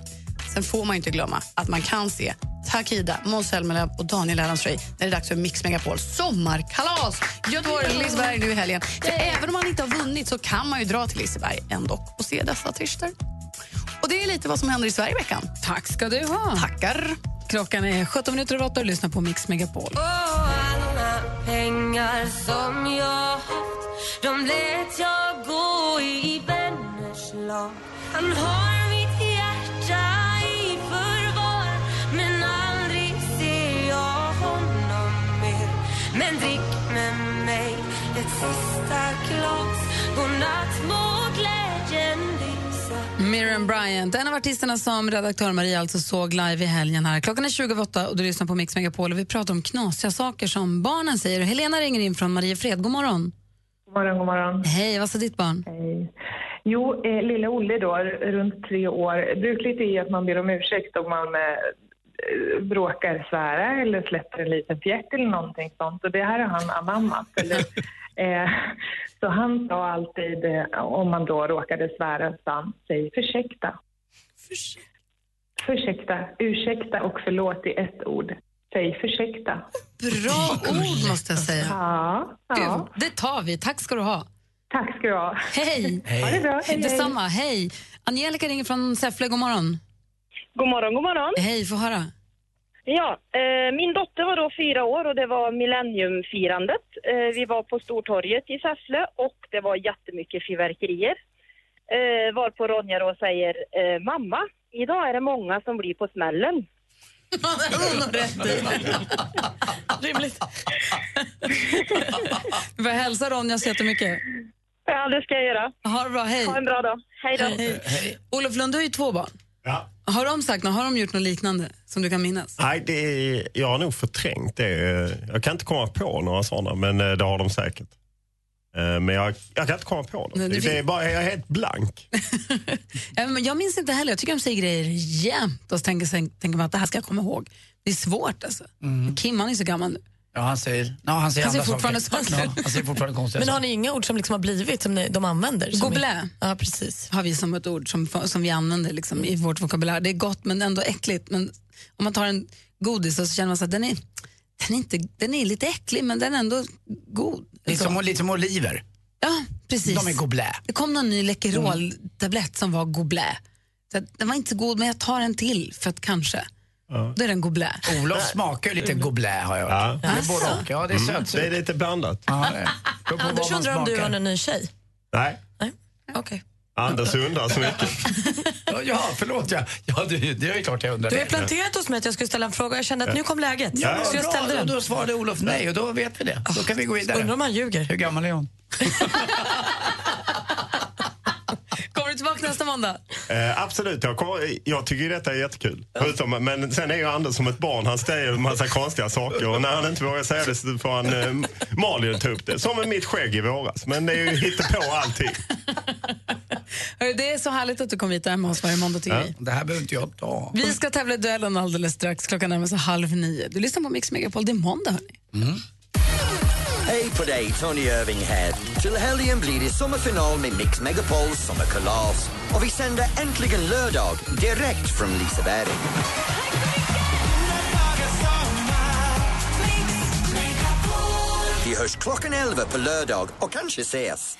Sen får man inte glömma att man kan se Takida, Måns Zelmerlöw och Daniel Adams-Ray när det är dags för Mix Megapols sommarkalas. Göteborg och Liseberg nu i helgen. För även om man inte har vunnit så kan man ju dra till Liseberg ändå och se dessa artister. Och det är lite vad som händer i Sverige i veckan. Tack ska du ha. Tackar. Klockan är 17 minuter över 8 och lyssnar på Mix Megapol. alla pengar som jag haft De lät jag gå i vänners lag Han har mitt hjärta i förvar Men aldrig ser jag honom mer Men drick med mig ett sista glas Godnatt må glädjen Miriam Bryant, en av artisterna som redaktör Maria alltså såg live i helgen. här. Klockan är 28 och du lyssnar på Mix Megapol och vi pratar om knasiga saker som barnen säger. Helena ringer in från Mariefred. God morgon. God morgon, god morgon. Hej, vad sa ditt barn? Hej. Jo, eh, lilla Olle då, runt tre år. Brukligt är att man ber om ursäkt om man eh, bråkar, svära eller släpper en liten fjärt eller någonting sånt. Och det här har han anammat. Eller, [laughs] eh, så han sa alltid, eh, om man då råkade svära, sa han, säg försäkta. Försäkta, ursäkta och förlåt i ett ord. Säg försäkta. Bra ord måste jag säga. Ja, ja. Gud, det tar vi. Tack ska du ha. Tack ska du ha. Hej! Hej. [laughs] Ha det bra. Hej, hej. Detsamma. Hej! Angelica ringer från Säffle. God morgon. God morgon, god morgon. Hej, få höra. Ja, eh, min dotter var då fyra år och det var millenniumfirandet. Eh, vi var på Stortorget i Säffle och det var jättemycket fyrverkerier. Eh, varpå Ronja då säger, eh, mamma, idag är det många som blir på smällen. Hon har rätt i. Rimligt. Du får hälsa Ronja så jättemycket. Ja, det ska jag göra. Ha det bra. Hej. Ha en bra dag. Hej då. Olof Lund, du har ju två barn. Ja. Har de sagt något? Har de gjort något liknande som du kan minnas? Nej, det är, jag har nog förträngt det. Jag kan inte komma på några sådana, men eh, det har de säkert. Eh, Men jag, jag kan inte komma på dem. Nej, det det, är bara, jag är helt blank. [laughs] Ja, men Jag minns inte heller. Jag tycker de säger grejer jämt och så tänker, tänker man att det här ska jag komma ihåg. Det är svårt alltså. Kim han är så gammal nu. Ja, han säger, ja, han säger Han säger andra fortfarande saker. saker. Ja, han säger fortfarande konstiga Men har ni inga ord som liksom har blivit som ni, de använder? Är- Ja, precis. har vi som ett ord som, som vi använder liksom, i vårt vokabulär. Det är gott men ändå äckligt. Men om man tar en godis så känner man så att den är, den är, inte, den är lite äcklig men den är ändå god. Lite som, lite som oliver. Ja, precis. De är goblä. Det kom någon ny Läkerol-tablett som var goblä. Den var inte så god men jag tar en till för att kanske. Då är den goblä. Olof smakar ju lite goblä har jag hört. Ja. Det är både och. Ja, det är Mm, sötsurt. det är lite blandat. Ja, det är. Anders undrar om du har en ny tjej? Nej, Okej. Anders undrar så mycket. Ja, [laughs] Ja, förlåt. Ja, ja det, det är klart jag undrar Du har det. planterat hos mig att jag skulle ställa en fråga och jag kände att nu kom läget. Ja, så jag bra. ställde den. Då svarade Olof nej och då vet vi det. Då kan vi gå vidare. Undrar om han ljuger. Hur gammal är hon? [laughs] Tillbaka nästa måndag? Eh, absolut, jag, jag tycker detta är jättekul. Förutom, men sen är ju Anders som ett barn, han säger en massa konstiga saker och när han inte vågar säga det så får han eh, Malin ta upp det. Som med mitt skägg i våras. Men det är ju hittepå allting. Hörru, Det är så härligt att du kom hit och är med oss varje måndag tycker vi. Det här behöver inte jag ta. Vi ska tävla i duellen alldeles strax. Klockan närmar sig halv nio. Du lyssnar på Mix Megapol. Det är måndag hörni. Hej på dig, Tony Irving här. Till helgen blir det sommarfinal med Mix Megapols sommarkalas. Och vi sänder äntligen lördag direkt från Liseberg. Vi hörs klockan 11 på lördag och kanske ses.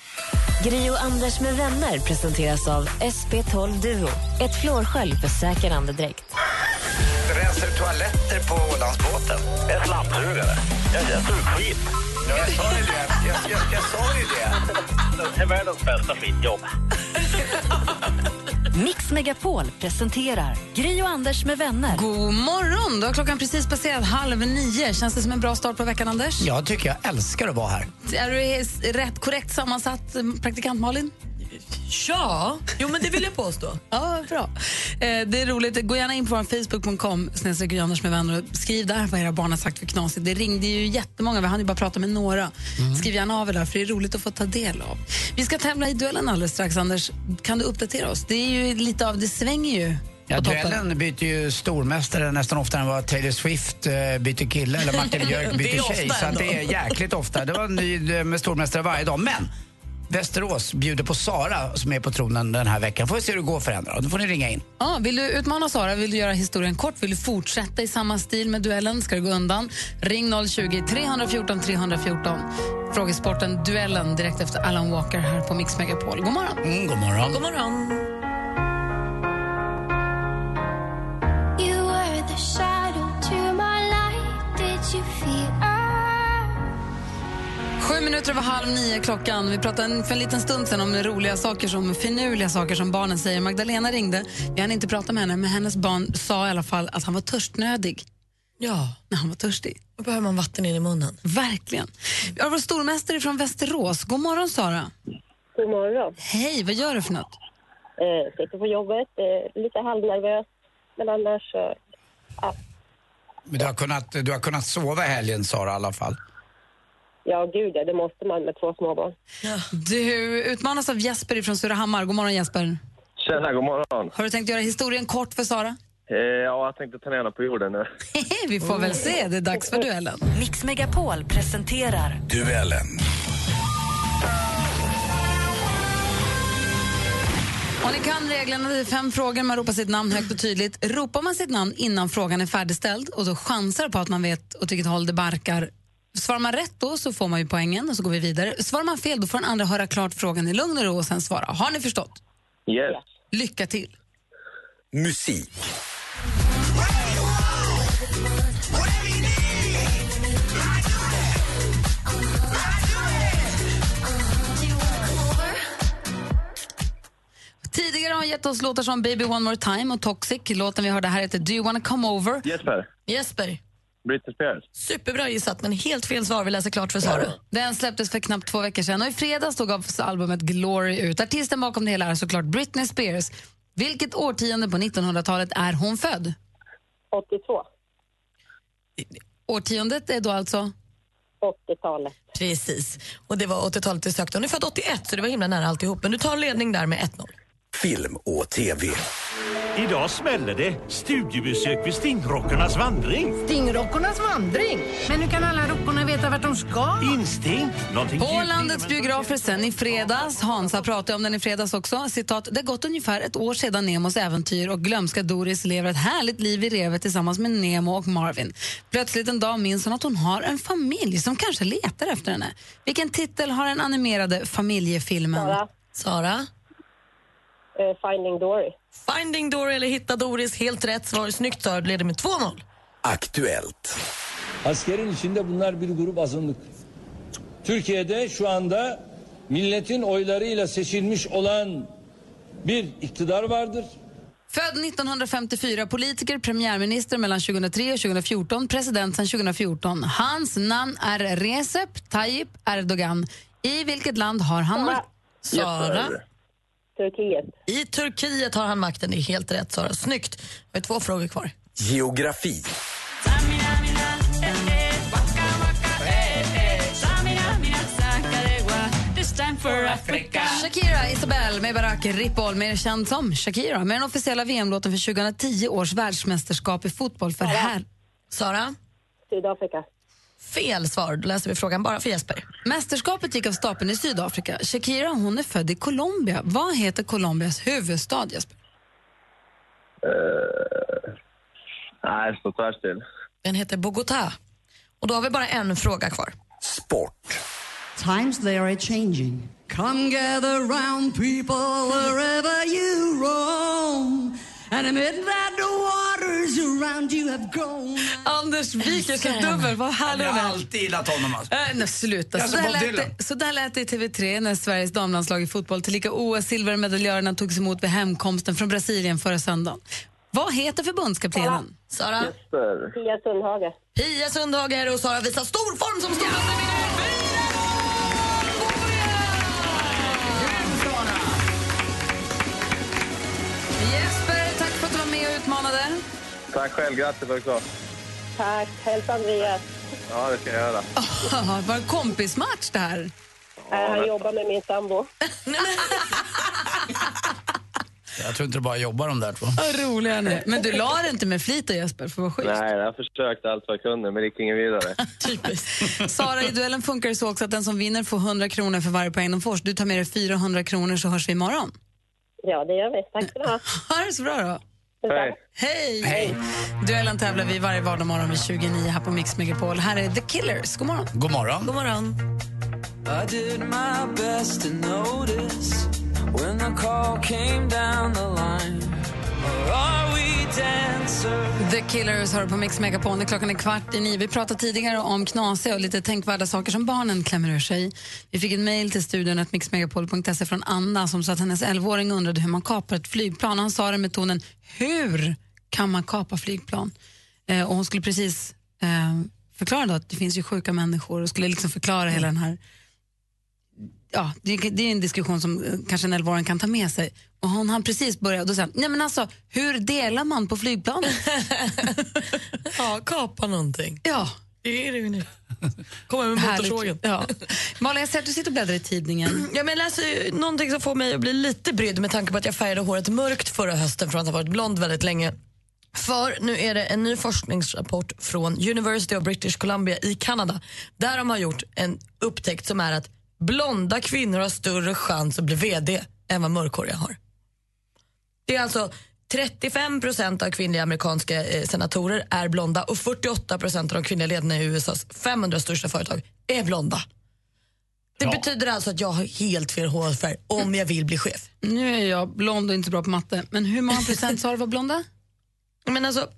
Gri och Anders med vänner presenteras av SP12 Duo. Ett flårskölj för säker andedräkt. Rensar toaletter på Ålandsbåten? En slamsugare. Jag, jag tog skit. Ja, jag sa ju det. Jag, jag, jag sa ju det. Det är världens bästa skitjobb. [laughs] Mix Megapol presenterar Gri och Anders med vänner. God morgon! Då har klockan precis passerat halv nio. Känns det som en bra start på veckan, Anders? Jag tycker jag älskar att vara här. Är du rätt korrekt sammansatt, praktikant Malin? Ja, jo men det vill jag påstå. [laughs] Ja, bra. Eh, det är roligt. Gå gärna in på vår Facebook.com snedstreck med vänner och skriv där vad era barn har sagt för knasigt. Det ringde ju jättemånga, vi hann ju bara prata med några. Skriv gärna av er där, för det är roligt att få ta del av. Vi ska tävla i duellen alldeles strax, Anders. Kan du uppdatera oss? Det är ju lite av, det svänger ju Ja, duellen byter ju stormästare nästan oftare än vad Taylor Swift eh, byter kille eller Martin [laughs] Björk Det är byter ofta tjej. Så det är jäkligt ofta. Det var en ny eh, med stormästare varje dag. Men Västerås bjuder på Sara som är på tronen den här veckan. Får vi se hur det går för henne då. Då får ni ringa in. Ja, vill du utmana Sara? Vill du göra historien kort? Vill du fortsätta i samma stil med duellen? Ska det gå undan? Ring 020 314 314. Frågesporten Duellen direkt efter Alan Walker här på Mix Megapol. God morgon! Mm, god morgon. God morgon. Minuter över halv nio klockan. Vi pratade en- för en liten stund sedan om roliga saker, som finurliga saker som barnen säger. Magdalena ringde. Vi hann inte prata med henne, men hennes barn sa i alla fall att han var törstnödig. Ja. När han var törstig. Då behöver man vatten in i munnen. Verkligen. Vi har vår stormästare från Västerås. God morgon, Sara. God morgon. Hej, vad gör du för något? Eh, sitter på jobbet, eh, lite halvnervös. Men annars så... Men du har, kunnat, du har kunnat sova i helgen, Sara, i alla fall. Ja, gud ja, det måste man med två småbarn. Du utmanas av Jesper från Surahammar. God morgon, Jesper. Tjena, god morgon. Har du tänkt göra historien kort för Sara? Eh, ja, jag tänkte ta ner henne på jorden nu. [laughs] Vi får väl se. Det är dags för duellen. Mix Megapol presenterar Duellen. Och ni kan reglerna. Det är fem frågor. Man ropar sitt namn högt och tydligt. Ropar man sitt namn innan frågan är färdigställd och då chansar på att man vet åt vilket håll det barkar. Svarar man rätt då så får man ju poängen och så går vi vidare. Svarar man fel då får den andra höra klart frågan i lugn och ro och sen svara. Har ni förstått? Yes. Lycka till. Musik. Tidigare har hon gett oss låtar som Baby One More Time och Toxic. Låten vi hörde här heter Do You Wanna Come Over. Jesper. Jesper. Britney Spears. Superbra gissat, men helt fel svar. Vi läser klart för Sara. Den släpptes för knappt två veckor sedan och i fredags tog gavs albumet Glory ut. Artisten bakom det hela är såklart Britney Spears. Vilket årtionde på 1900-talet är hon född? 82. Årtiondet är då alltså? 80-talet. Precis. Och det var 80-talet vi sökte. Hon är född 81, så det var himla nära alltihop. Men du tar ledning där med 1-0. Film och TV. Idag smäller det studiebesök vid Stingrockarnas vandring. Stingrockornas vandring? Men hur kan alla rockorna veta vart de ska? Instinkt. Någonting På landets biografer sen i fredags. Hansa pratade om den i fredags också. Citat, det har gått ungefär ett år sedan Nemos äventyr och glömska Doris lever ett härligt liv i revet tillsammans med Nemo och Marvin. Plötsligt en dag minns hon att hon har en familj som kanske letar efter henne. Vilken titel har den animerade familjefilmen? Sara. Sara? Eh, Finding Dory. Finding Dory eller Hitta Doris. Helt rätt svar. Snyggt Sara, du leder med 2-0. Aktuellt. Askerin içinde bunlar bir grup azınlık. Türkiye'de şu anda milletin oylarıyla seçilmiş olan bir iktidar vardır. Född 1954, politiker, premiärminister mellan 2003 och 2014, president sedan 2014. Hans namn är Recep Tayyip Erdogan. I vilket land har han makt? Sara? Turkiet. I Turkiet har han makten. Det är helt rätt Sara. Snyggt. Vi har två frågor kvar. Geografi. Shakira Isabel med Barack Ripoll, mer känd som Shakira, med den officiella VM-låten för 2010 års världsmästerskap i fotboll för herr. Sara? Sydafrika. Fel svar. Då läser vi frågan bara för Jesper. Mästerskapet gick av stapeln i Sydafrika. Shakira hon är född i Colombia. Vad heter Colombias huvudstad, Jesper? Eh, nej, står tvärstill. Den heter Bogotá. Och då har vi bara en fråga kvar. Times they are changing. Come gather round people wherever you roam. And amid that the waters around you have grown. Anders viker sig dubbel. Vad härlig Jag har alltid gillat honom. Alltså. Äh, nej, sluta. Jag Så är där, lät det, så där lät det i TV3 när Sveriges damlandslag i fotboll tillika OS-silvermedaljörerna togs emot vid hemkomsten från Brasilien förra söndagen. Vad heter förbundskaptenen? Sara? Pia Sundhage. Pia Sundhage och Sara visar stor form som stormästare. Jesper, utmanade. Tack själv, grattis också. Tack. Hälsa Andreas. Ja, det ska jag göra. Var en kompismatch det här. Eh, han jobbar med min sambo. [laughs] Jag tror inte det bara jobbar de där två. Vad roliga ni är. Men du la det inte med flit Jesper, för vara schysst. Nej, jag försökte allt vad jag kunde, men det gick inget vidare. [laughs] Sara, i duellen funkar det så också att den som vinner får 100 kronor för varje poäng de får. Så du tar med dig 400 kronor så hörs vi imorgon. Ja, det gör vi. Tack ska ni ha. [laughs] Ha det så bra då. Hej. Hej! Hej. Duellen tävlar vi varje vardagsmorgon vid 29 här på Mix Megapol. Här är The Killers. God morgon. God morgon. God morgon. I did my best to notice when the call came down the line. Or are we The Killers har du på Mix Megapone. Klockan är kvart i nio. Vi pratade tidigare om knasiga och lite tänkvärda saker som barnen klämmer ur sig. Vi fick ett mejl till studion att mixmegapol.se från Anna som sa att hennes 11-åring undrade hur man kapar ett flygplan. Han sa det med tonen hur kan man kapa flygplan? Eh, och hon skulle precis eh, förklara då att det finns ju sjuka människor och skulle liksom förklara hela den här Ja, det, det är en diskussion som eh, kanske en 11-åring kan ta med sig. Och hon hann precis börja och då sa han, nej men alltså hur delar man på flygplanet? [laughs] ja, kapa någonting. Ja. Det är det ju nu. Kommer med motorsågen. Ja. Malin, jag ser att du sitter och bläddrar i tidningen. [clears throat] Ja, men jag läser ju någonting som får mig att bli lite brydd med tanke på att jag färgade håret mörkt förra hösten från att ha varit blond väldigt länge. För nu är det en ny forskningsrapport från University of British Columbia i Kanada där de har gjort en upptäckt som är att blonda kvinnor har större chans att bli VD än vad mörkhåriga har. Det är alltså 35 procent av kvinnliga amerikanska eh, senatorer är blonda och 48 procent av de kvinnliga ledarna i USAs 500 största företag är blonda. Det betyder alltså att jag har helt fel hårfärg om jag vill bli chef. Nu är jag blond och inte bra på matte, men hur många procent sa du var blonda? [laughs] Men alltså,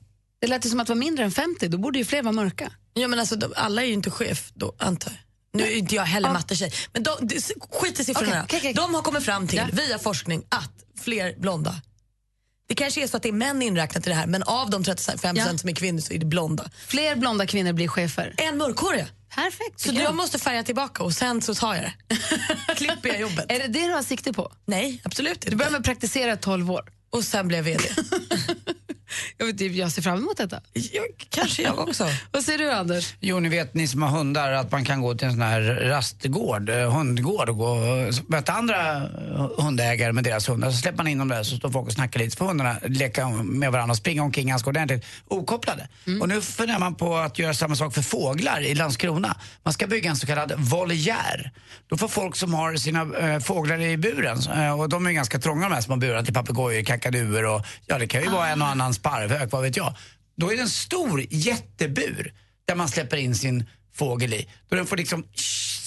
det lät ju som att det var mindre än 50, då borde ju fler vara mörka. Ja, men alltså, alla är ju inte chef då, antar jag. Nu är inte jag heller Ja. mattetjej, men de, de, skit i siffrorna. Okej, okej, okej. De har kommit fram till, Ja. via forskning, att fler blonda. Det kanske är så att det är män inräknat i det här, men av de 35 Ja. som är kvinnor så är det blonda. Fler blonda kvinnor blir chefer. En mörkhåriga. Perfekt. Så jag måste färga tillbaka och sen så tar jag det. [laughs] Klipper jag jobbet. Är det det du har sikte på? Nej, absolut inte. Du börjar med att praktisera 12 år. Och sen blev jag VD. [laughs] jag, vet, inte, jag ser fram emot detta. kanske jag också. [laughs] Vad säger du Anders? Jo, ni vet ni som har hundar att man kan gå till en sån här rastgård, eh, hundgård och gå och möta andra hundägare med deras hundar. Så släpper man in dem där så står folk och snackar lite. Så får hundarna leka med varandra och springa omkring ganska ordentligt okopplade. Och nu funderar man på att göra samma sak för fåglar i Landskrona. Man ska bygga en så kallad voliär. Då får folk som har sina eh, fåglar i buren, eh, och de är ganska trånga de här små burarna till papegojor, kakaduer och ja det kan ju vara en och annan sparvhök, vad vet jag. Då är det en stor jättebur där man släpper in sin fågel i. Då den får liksom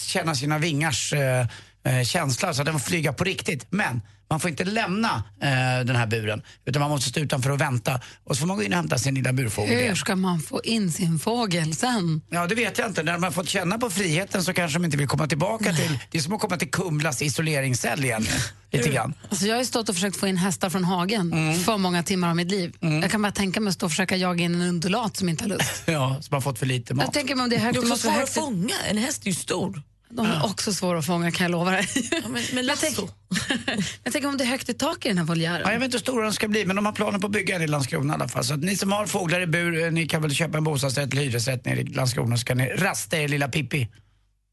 känna sina vingars eh, eh, känsla så att den får flyga på riktigt. Men man får inte lämna eh, den här buren utan man måste stå utanför och vänta. Och så får man gå in och hämta sin lilla burfågel Hur ska man få in sin fågel sen? Ja, det vet jag inte. När har fått känna på friheten så kanske de inte vill komma tillbaka till... Det är som att komma till Kumlas isoleringscell igen. Lite grann. Alltså jag har ju stått och försökt få in hästar från hagen för många timmar av mitt liv. Jag kan bara tänka mig att stå och försöka jaga in en undulat som inte har lust. [laughs] Ja, som har fått för lite mat. Jag tänker mig om det är högt, är också måste att högt. fånga. En häst är ju stor. De är också svåra att fånga kan jag lova dig. men, men [laughs] jag, tänker, [laughs] jag tänker om det är högt i tak i den här voljären. Ja, jag vet inte hur stora de ska bli, men de har planer på att bygga en i Landskrona i alla fall. Så att ni som har fåglar i bur, eh, ni kan väl köpa en bostadsrätt eller hyresrätt nere i Landskrona så kan ni rasta er lilla Pippi.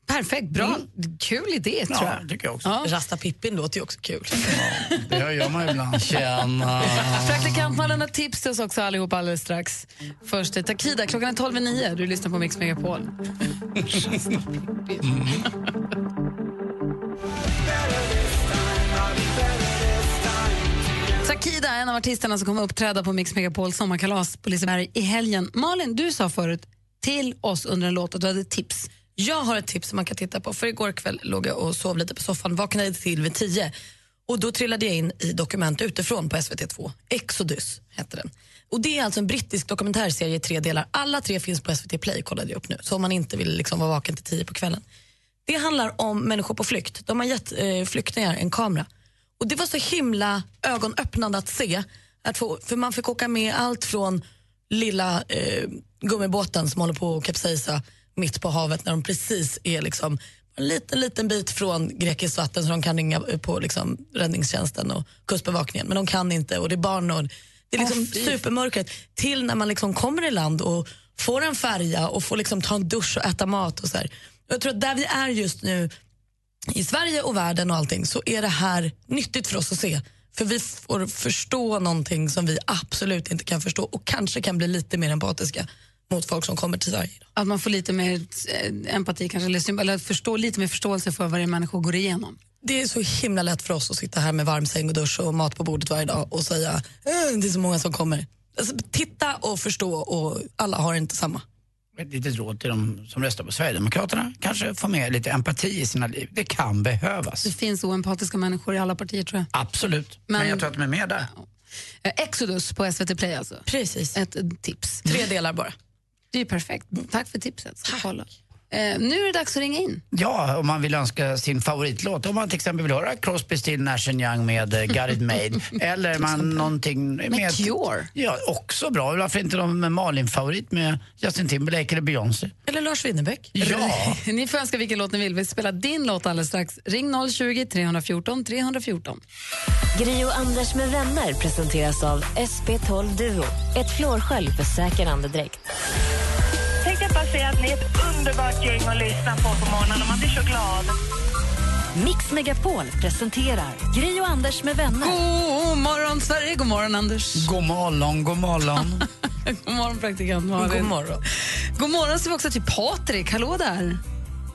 Perfekt, bra. Kul idé tror Ja, jag. tycker jag också. Rasta Pippin låter ju också kul. Det gör man ibland. [laughs] Tjena. Praktikantmannen har tips till oss också allihop alldeles strax. Först är Takida, klockan är 12 i nio. Du lyssnar på Mix Megapol. Takida, en av artisterna som kommer uppträda på Mix Megapols sommarkalas på Liseberg i helgen. Malin, du sa förut till oss under en låt att du hade tips. Jag har ett tips som man kan titta på. För igår kväll låg jag och sov lite på soffan, vaknade till vid tio. Och då trillade jag in i Dokument utifrån på SVT2. Exodus hette den. Och det är alltså en brittisk dokumentärserie i tre delar. Alla tre finns på SVT Play kollade jag upp nu. Så om man inte vill liksom vara vaken till tio på kvällen. Det handlar om människor på flykt. De har gett eh, flyktingar en kamera. Och det var så himla ögonöppnande att se. Att få, för man fick åka med allt från lilla eh, gummibåten som håller på att kapsejsa mitt på havet när de precis är liksom en liten, liten bit från grekiskt vatten så de kan ringa på liksom, räddningstjänsten och kustbevakningen. Men de kan inte och det är barn och det är liksom supermörkret. Till när man liksom kommer i land och får en färja och får liksom ta en dusch och äta mat. och så här. Jag tror att där vi är just nu i Sverige och världen och allting så är det här nyttigt för oss att se. För vi får förstå någonting som vi absolut inte kan förstå och kanske kan bli lite mer empatiska mot folk som kommer till Sverige. Att man får lite mer eh, empati kanske, eller, eller förstå, lite mer förståelse för vad det är människor går igenom. Det är så himla lätt för oss att sitta här med varm säng och dusch och mat på bordet varje dag och säga "Eh, det är så många som kommer. Alltså, titta och förstå och alla har inte samma. Ett litet råd till de som röstar på Sverigedemokraterna. Kanske få med lite empati i sina liv. Det kan behövas. Det finns oempatiska människor i alla partier tror jag. Absolut. Men, Men- jag tror att de är med där. Eh, Exodus på SVT Play alltså. Precis. Ett tips. Tre delar bara. Det är ju perfekt. Tack för tipset. Tack. kolla. Eh, nu är det dags att ringa in. Ja, om man vill önska sin favoritlåt. Om man till exempel vill höra Crosby, Still, Nash Young med eh, Got It Made. [laughs] Eller man någonting med... Cure. Ja, också bra. Varför inte någon med Malin-favorit med Justin Timberlake eller Beyoncé? Eller Lars Winnerbäck. Ja. [laughs] Ni får önska vilken låt ni vill. Vi spelar din låt alldeles strax. Ring 020 314 314. Gri och Anders med vänner presenteras av SP12 Duo. Ett flårskölj för säker andedräkt. Säga att ni är ett underbart gäng att lyssna på på morgonen man blir så glad. Mix Megapol presenterar Gri och Anders med vänner. God morgon, Sverige. God morgon, Anders. God morgon, god morgon. [laughs] God morgon, praktikant Malin. God morgon. God morgon säger vi också till Patrik. Hallå där.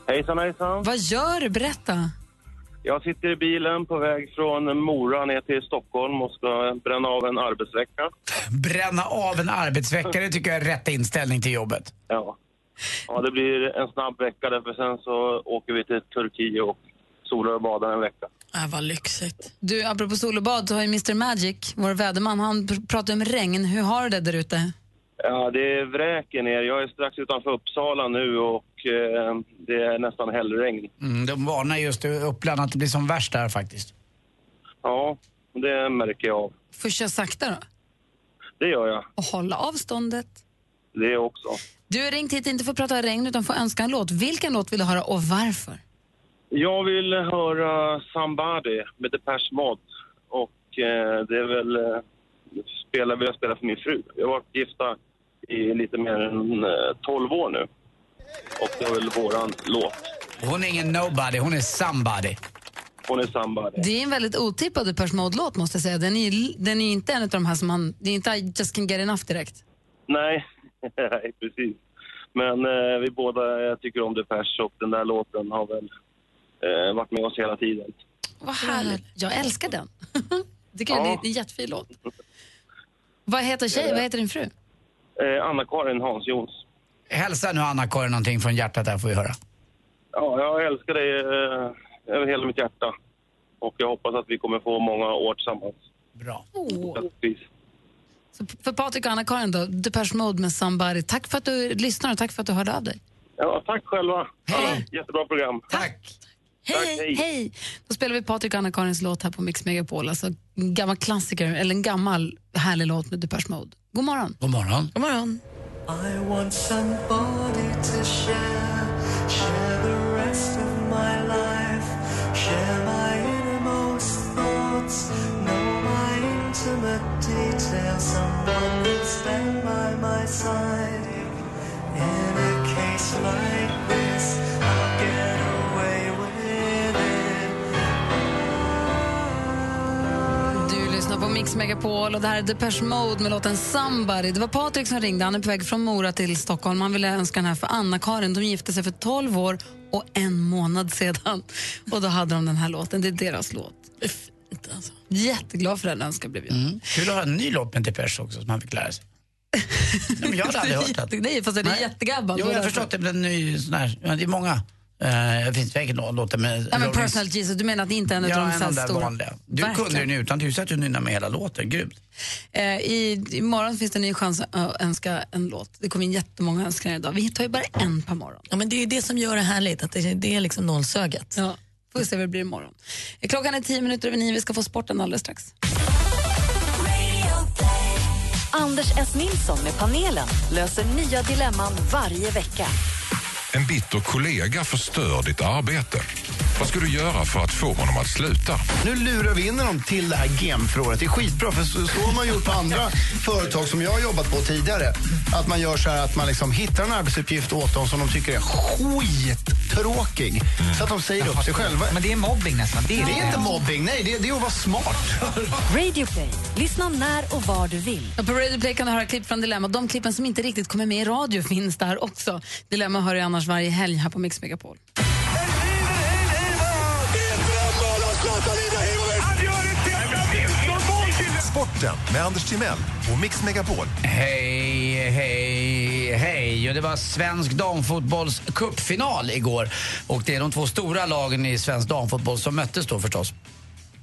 Hejsan, hejsan. Vad gör du? Berätta. Jag sitter i bilen på väg från Mora ner till Stockholm och ska bränna av en arbetsvecka. Bränna av en arbetsvecka, det tycker jag är rätt inställning till jobbet. Ja. Ja, det blir en snabb vecka därför sen så åker vi till Turkiet och solar och badar en vecka. Äh, vad lyxigt. Du, apropå sol och bad så har ju Mr Magic, vår väderman, han pr- pratar om regn. Hur har du det där ute? Ja, det vräker ner. Jag är strax utanför Uppsala nu och eh, det är nästan hällregn. Mm, de varnar just i Uppland att det blir som värst där faktiskt. Ja, det märker jag av. Får köra sakta då? Det gör jag. Och hålla avståndet. Det också. Du har ringt hit inte för att prata regn utan för att önska en låt. Vilken låt vill du höra och varför? Jag vill höra Somebody med Depeche Mode. Och eh, det är väl... Eh, spela, vill jag spela för min fru. Vi har varit gifta i lite mer än eh, 12 år nu. Och det är väl våran låt. Hon är ingen nobody, hon är somebody. Hon är Somebody. Det är en väldigt otippad Depeche Mode-låt måste jag säga. Den är ju den är inte en av de här som man... Det är inte I just can get enough direkt. Nej, [laughs] nej, precis. Men eh, vi båda jag tycker om Depeche och den där låten har väl eh, varit med oss hela tiden. Vad härligt. Jag älskar den. [laughs] Tycker Ja. det är en jättefin låt. Vad heter tjej? Vad heter din fru? Eh, Anna-Karin Hans Jons. Hälsa nu Anna-Karin någonting från hjärtat där får vi höra. Ja, jag älskar dig eh, över hela mitt hjärta. Och jag hoppas att vi kommer få många år tillsammans. Bra. Fortsättningsvis. Så för Patrik och Anna-Karin då, Depeche Mode med Somebody. Tack för att du lyssnar och tack för att du hörde av dig. Ja, tack själva. Hej. Jättebra program. Tack. Hej, hej! Då spelar vi Patrik och Anna-Karins låt här på Mix Megapol. Alltså en gammal klassiker, eller en gammal härlig låt med Depeche Mode. God morgon. God morgon. God morgon. I want somebody to share, share by my side. In a case like this, I'll get away with it. Du lyssnar på Mix Megapol och det här är Depeche Mode med låten Somebody. Det var Patrik som ringde. Han är på väg från Mora till Stockholm. Han ville önska den här för Anna-Karin. De gifte sig för 12 år och en månad sedan. Och då hade de den här låten. Det är deras låt. Fint alltså. Jätteglad för den önskan blev jag. Mm. Kul att höra en ny låt med Depeche också som man fick lära sig. Nej, men jag hade aldrig hört den. Nej, fast den är jättegammal. Jo, jag har förstått det, men den är ju sån här, ja, det är många. Uh, det finns säkert några låtar med... Ja, men Personal Jesus, du menar att det inte är en av Ja, de en så av här de där stora? vanliga. Du Verkligen. kunde den utan till, så att du nynnade med hela låten. Grymt. Eh, i, imorgon finns det en ny chans att önska en låt. Det kommer in jättemånga önskningar idag. Vi tar ju bara en per morgon. Ja, men det är ju det som gör det härligt, att det, det är liksom nålsögat. Ja, får vi se vad det blir imorgon. Eh, Klockan är tio minuter över nio. Vi ska få sporten alldeles strax. Anders S. Nilsson med panelen löser nya dilemman varje vecka. En bitter kollega förstör ditt arbete. Vad ska du göra för att få honom att sluta? Nu lurar vi in dem till det här GEM-förrådet. Det är skitbra, för så, så har man gjort på andra företag som jag har jobbat på tidigare. Att man gör så här att man liksom hittar en arbetsuppgift åt dem som de tycker är skittråkig. Så att de säger upp sig själva. Men det är mobbing nästan. Det är, inte mobbing, nej. Det är, det är att vara smart. Radio Play. Lyssna när och var du vill. Ja, På Radio Play kan du höra klipp från Dilemma. De klippen som inte riktigt kommer med i radio finns där också. Dilemma hör du annars varje helg här på Mix Megapol. Sporten med Anders Timell och Mix Megapol. Hej, hej, hej. Och det var svensk damfotbolls cupfinal igår. Och det är de två stora lagen i svensk damfotboll som möttes då förstås.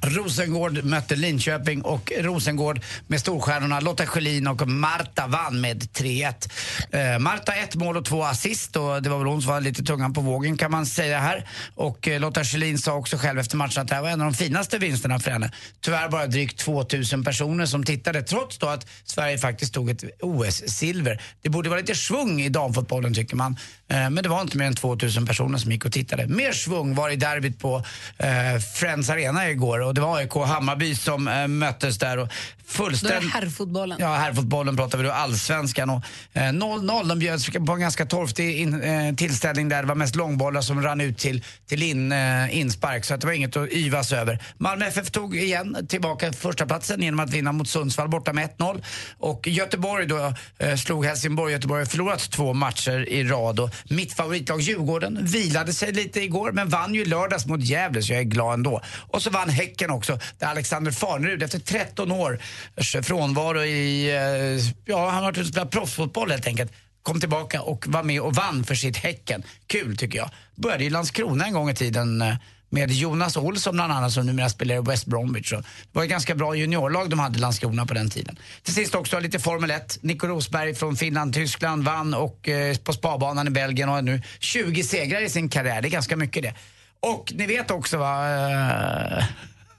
Rosengård mötte Linköping och Rosengård med storstjärnorna Lotta Schelin och Marta vann med 3-1. Eh, Marta ett mål och två assist och det var väl hon som var lite tungan på vågen kan man säga här. Och eh, Lotta Schelin sa också själv efter matchen att det här var en av de finaste vinsterna för henne. Tyvärr bara drygt 2000 personer som tittade trots då att Sverige faktiskt tog ett OS-silver. Det borde vara lite svung i damfotbollen tycker man. Eh, men det var inte mer än 2000 personer som gick och tittade. Mer svung var i derbyt på eh, Friends Arena igår och det var AIK och Hammarby som eh, möttes där. Och Då är det fullständigt... herrfotbollen. Ja, herrfotbollen pratar vi då, allsvenskan. Och, eh, 0-0, de bjöds på en ganska torftig in, eh, tillställning där. Det var mest långbollar som rann ut till, till in, eh, inspark, så att det var inget att yvas över. Malmö FF tog igen tillbaka första platsen genom att vinna mot Sundsvall borta med 1-0. Och Göteborg då eh, slog Helsingborg. Göteborg har förlorat två matcher i rad. Och mitt favoritlag Djurgården vilade sig lite igår men vann ju lördags mot Gävle så jag är glad ändå. Och så vann Häcken också där Alexander Farnerud efter 13 års frånvaro i, eh, ja han har varit ute och spelat proffsfotboll helt enkelt kom tillbaka och var med och vann för sitt Häcken. Kul tycker jag. Började i Landskrona en gång i tiden eh, med Jonas Olsson bland annat som numera spelar i West Bromwich. Så det var ett ganska bra juniorlag de hade i Landskrona på den tiden. Till sist också lite Formel 1. Nico Rosberg från Finland, Tyskland vann och eh, på spabanan i Belgien och har nu 20 segrar i sin karriär. Det är ganska mycket det. Och ni vet också va, eh,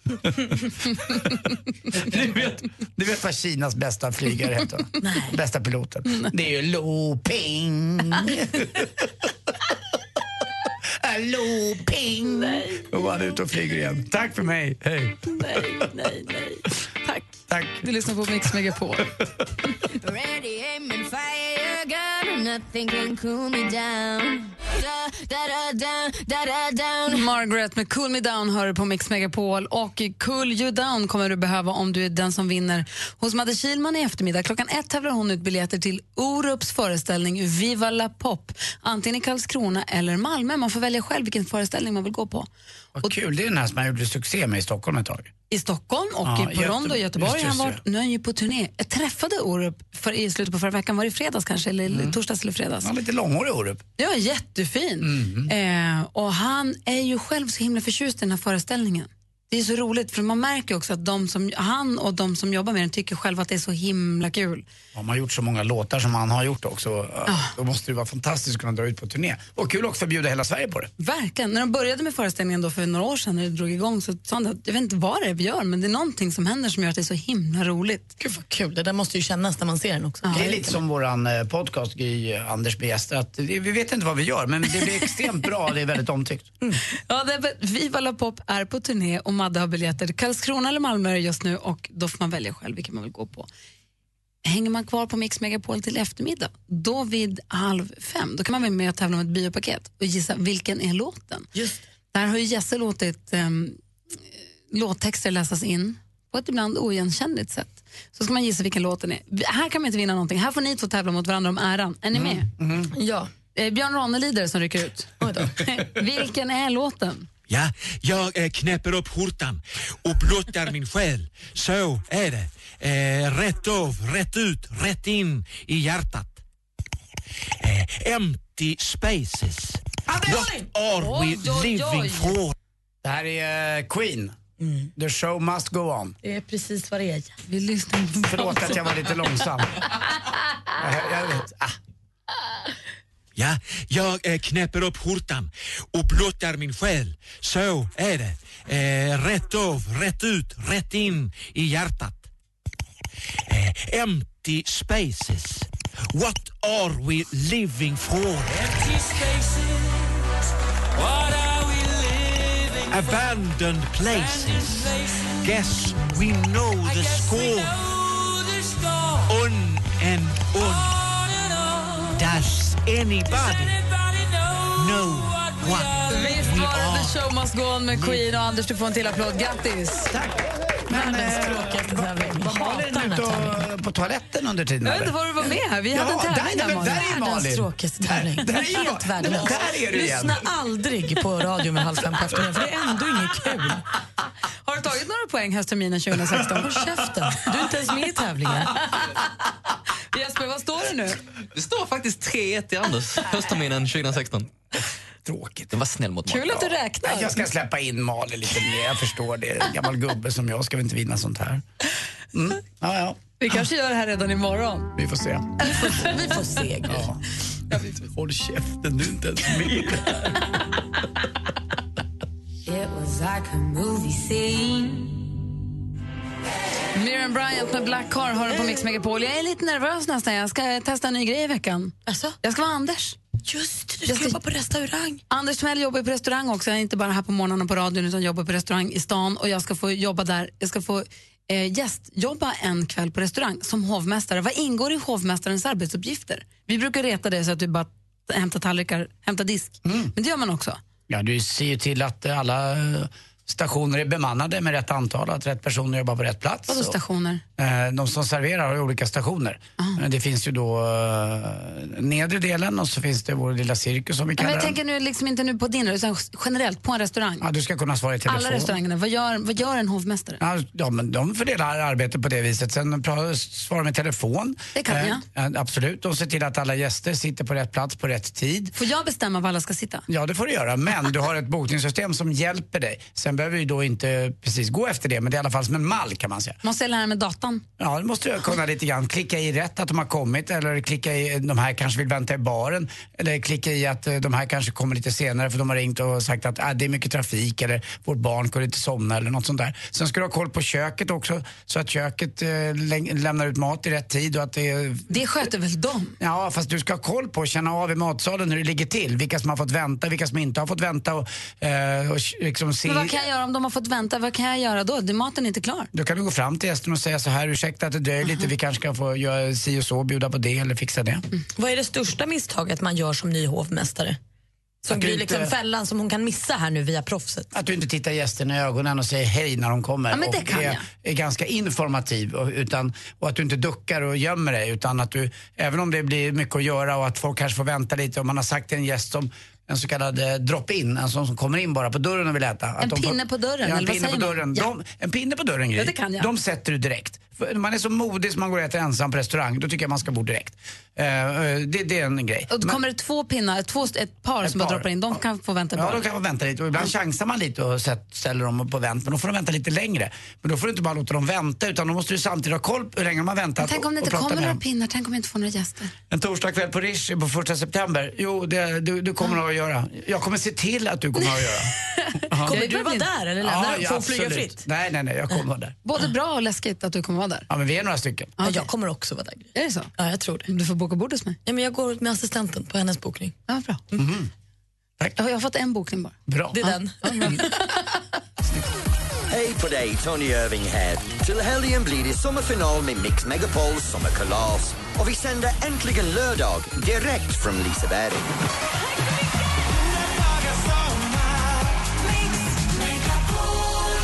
[laughs] Du, vet, du vet vad Kinas bästa flygare heter? va? Bästa piloten? Det är ju Lo Ping. [laughs] Lo Ping. Och han är ute och flyger igen. Tack för mig. Hej. Nej, nej, nej. Tack. Tack. Du lyssnar på Mix Megapol. Ready, aim and fire, nothing can cool me down. Margaret med Cool Me Down hör du på Mix Megapol och Cool You Down kommer du behöva om du är den som vinner hos Madde Kilman i eftermiddag. Klockan ett tävlar hon ut biljetter till Orups föreställning Viva la Pop, antingen i Karlskrona eller Malmö. Man får välja själv vilken föreställning man vill gå på. Vad kul, det är den här som han gjorde succé med i Stockholm ett tag. I Stockholm och Ja, i- på Rondo och Göteborg just, har han just, varit. Nu är han ju på turné. Jag träffade Orup för, i slutet på förra veckan, var det i fredags kanske, eller Mm. torsdags eller fredags. Han var lite långhårig Orup. Ja, jättefin. Mm. Eh, och han är ju själv så himla förtjust i den här föreställningen. Det är så roligt för man märker också att de som, han och de som jobbar med den tycker själva att det är så himla kul. Om man har gjort så många låtar som han har gjort också, då måste det vara fantastiskt att kunna dra ut på turné. Och kul också att bjuda hela Sverige på det. Verkligen. När de började med föreställningen då för några år sedan när det drog igång så sa han att jag vet inte vad det är vi gör men det är någonting som händer som gör att det är så himla roligt. Gud vad kul, det där måste ju kännas när man ser den också. Det är lite som våran eh, podcast, Gry, eh, Anders med gäster, att vi vet inte vad vi gör men det blir extremt bra, det är väldigt omtyckt. Ja, det är, Viva la Pop är på turné och Madde har biljetter Karlskrona eller Malmö är just nu och då får man välja själv vilken man vill gå på. Hänger man kvar på Mix Megapol till eftermiddag, då vid halv fem, då kan man vara med och tävla om ett biopaket och gissa vilken är låten. Just. Där har ju Jesse låtit um, låttexter läsas in på ett ibland oigenkännligt sätt. Så ska man gissa vilken låten är. Här kan man inte vinna någonting. Här får ni två tävla mot varandra om äran. Är ni med? Ja. Eh, Björn Ranelid som rycker ut. [laughs] vilken är låten? Ja, jag eh, knäpper upp skjortan och blottar min själ. Så är det. Eh, rätt av, rätt ut, rätt in i hjärtat. Eh, empty spaces. What are we living for? Det här är eh, Queen. The show must go on. Det är precis vad det är. Vi lyssnar Förlåt att jag var lite långsam. [laughs] Jag, jag vet. Ah. Ja, jag eh, knäpper upp skjortan och blottar min själ. Så är det. Eh, rätt av, rätt ut, rätt in i hjärtat. Eh, empty spaces. What are we living for? Abandoned places. Guess we know the score. On and on. Does anybody what Visst we var det are? The show must go on med Queen och Anders du får en till applåd. Grattis! Tack! Världens tråkigaste tävling. Malin ute och, på toaletten under tiden Jag vet inte var du var med här. Vi hade en Ja, tävling där, där, men där är Malin. Malin. Världens tråkigaste tävling. Där- där är Helt Malin. värdelös. Igen. Lyssna aldrig på radio med halv fem på eftermiddagen för det är ändå inget kul. Har du tagit några poäng höstterminen 2016? Håll käften. Du är inte ens med i tävlingen. Jesper, vad står det nu? Det står faktiskt 3-1 i Anders höstterminen 2016. tråkigt. Den var snäll mot Kul att du räknar. Jag ska släppa in Malin lite mer, jag förstår det. En gammal gubbe som jag ska väl inte vinna sånt här. Mm. Ja, ja. Vi kanske gör det här redan imorgon. Vi får se. Vi får se. Ja. Håll käften, du är inte ens med. It was like a movie scene. Miriam Bryant med Black Car har du på Mix Megapol. Jag är lite nervös nästan. Jag ska testa en ny grej i veckan. Alltså? Jag ska vara Anders. Just det, du ska jobba på restaurang. Anders Timell jobbar på restaurang också. Jag är inte bara här på morgonen på radion utan jobbar på restaurang i stan och jag ska få jobba där. Jag ska få eh, gästjobba en kväll på restaurang som hovmästare. Vad ingår i hovmästarens arbetsuppgifter? Vi brukar reta det så att du bara hämtar tallrikar, hämtar disk. Men det gör man också. Ja, du ser ju till att alla eh, stationer är bemannade med rätt antal, att rätt personer jobbar på rätt plats. Vadå stationer? eh, De som serverar har olika stationer. Eh, Det finns ju då eh, nedre delen och så finns det vår lilla cirkus som vi Ja, men kallar jag den. tänker nu liksom inte nu på din utan generellt på en restaurang. Ja, du ska kunna svara i telefon. Alla restaurangerna, vad gör, vad gör en hovmästare? Ja, men de fördelar arbetet på det viset. Sen svarar med telefon. Det kan jag. ja, absolut. De ser till att alla gäster sitter på rätt plats på rätt tid. Får jag bestämma var alla ska sitta? Ja, det får du göra. Men du har ett bokningssystem som hjälper dig. Sen behöver vi då inte precis gå efter det, men det är i alla fall som en mall kan man säga. Måste jag lära mig datan? Ja, det måste du kunna lite grann. Klicka i rätt att de har kommit eller klicka i de här kanske vill vänta i baren. Eller klicka i att eh, de här kanske kommer lite senare för de har ringt och sagt att ah, det är mycket trafik eller vårt barn kunde inte somna eller något sånt där. Sen ska du ha koll på köket också så att köket eh, lämnar ut mat i rätt tid och att det Det sköter väl de? Ja, fast du ska ha koll på känna av i matsalen hur det ligger till. Vilka som har fått vänta, vilka som inte har fått vänta och, eh, och liksom se... Men vad kan jag göra om de har fått vänta? Vad kan jag göra då? Maten är inte klar. Då kan du gå fram till gästen och säga så här, ursäkta att det dröjer lite, vi kanske kan få göra si och så, bjuda på det eller fixa det. Vad är det största misstaget man gör som ny hovmästare? Som blir inte- liksom fällan som hon kan missa här nu via proffset. Att du inte tittar gästerna i ögonen och säger hej när de kommer. Ja, men det och kan är, jag. är ganska informativ och, utan, och att du inte duckar och gömmer dig utan att du, även om det blir mycket att göra och att folk kanske får vänta lite om man har sagt till en gäst som en så kallad eh, drop-in, en sån som kommer in bara på dörren och vill äta. En pinne på dörren, Ja, en eller vad pinne på säger man? dörren. Ja. De, en pinne på dörren, Gry. Ja, det kan jag. De sätter du direkt. Man är så modig som man går och äter ensam på restaurang, då tycker jag man ska bo direkt. Eh, det, det är en grej. Och då Men- kommer det två pinnar, två, ett par Ett som bara par. droppar in, de kan få vänta Ja, bara. då kan man vänta lite och ibland chansar man lite och ställer dem på vänt. Men då får de vänta lite längre. Men då får du inte bara låta dem vänta utan då måste du samtidigt ha koll på hur länge de har väntat. Men tänk om det och- inte kommer några pinnar, tänk om jag inte får några gäster. En torsdag kväll på Rish på första september. Jo, det, du, du kommer att göra. Jag kommer se till att du kommer att göra. [laughs] Kommer du vara där eller lämna ja, Får flyga fritt? Nej, nej, nej, jag kommer vara där. Både bra och läskigt att du kommer vara där. Ja, men vi är några stycken. Ja, jag kommer också vara där. Är det så? Ja, jag tror det. Du får boka bord hos mig. Ja, men jag går med assistenten på hennes bokning. Ja, bra. Tack. Jag har fått en bokning bara. Bra. Det är den. [laughs] Hej på dig, Tony Irving här. Till helgen blir det sommarfinal med Mix Megapols sommarkalas. Och vi sänder äntligen lördag direkt från Liseberg.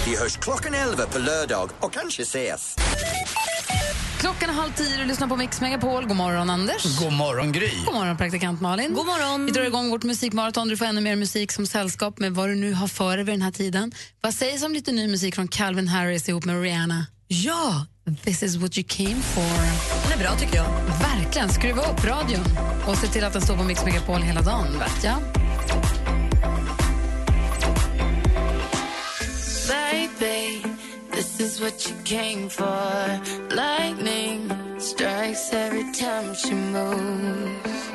Vi hörs klockan 11 på lördag och kanske ses. Klockan är halv tio och lyssnar på Mix Megapol. God morgon, Anders. God morgon, Gry. God morgon, praktikant Malin. God morgon. Vi drar igång vårt musikmaraton. Du får ännu mer musik som sällskap med vad du nu har för dig vid den här tiden. Vad sägs om lite ny musik från Calvin Harris ihop med Rihanna? Ja, This is what you came for. den är bra tycker jag. Verkligen. Skruva upp radion och se till att den står på Mix Megapol hela dagen. Vet jag. Baby, this is what you came for. Lightning strikes every time she moves.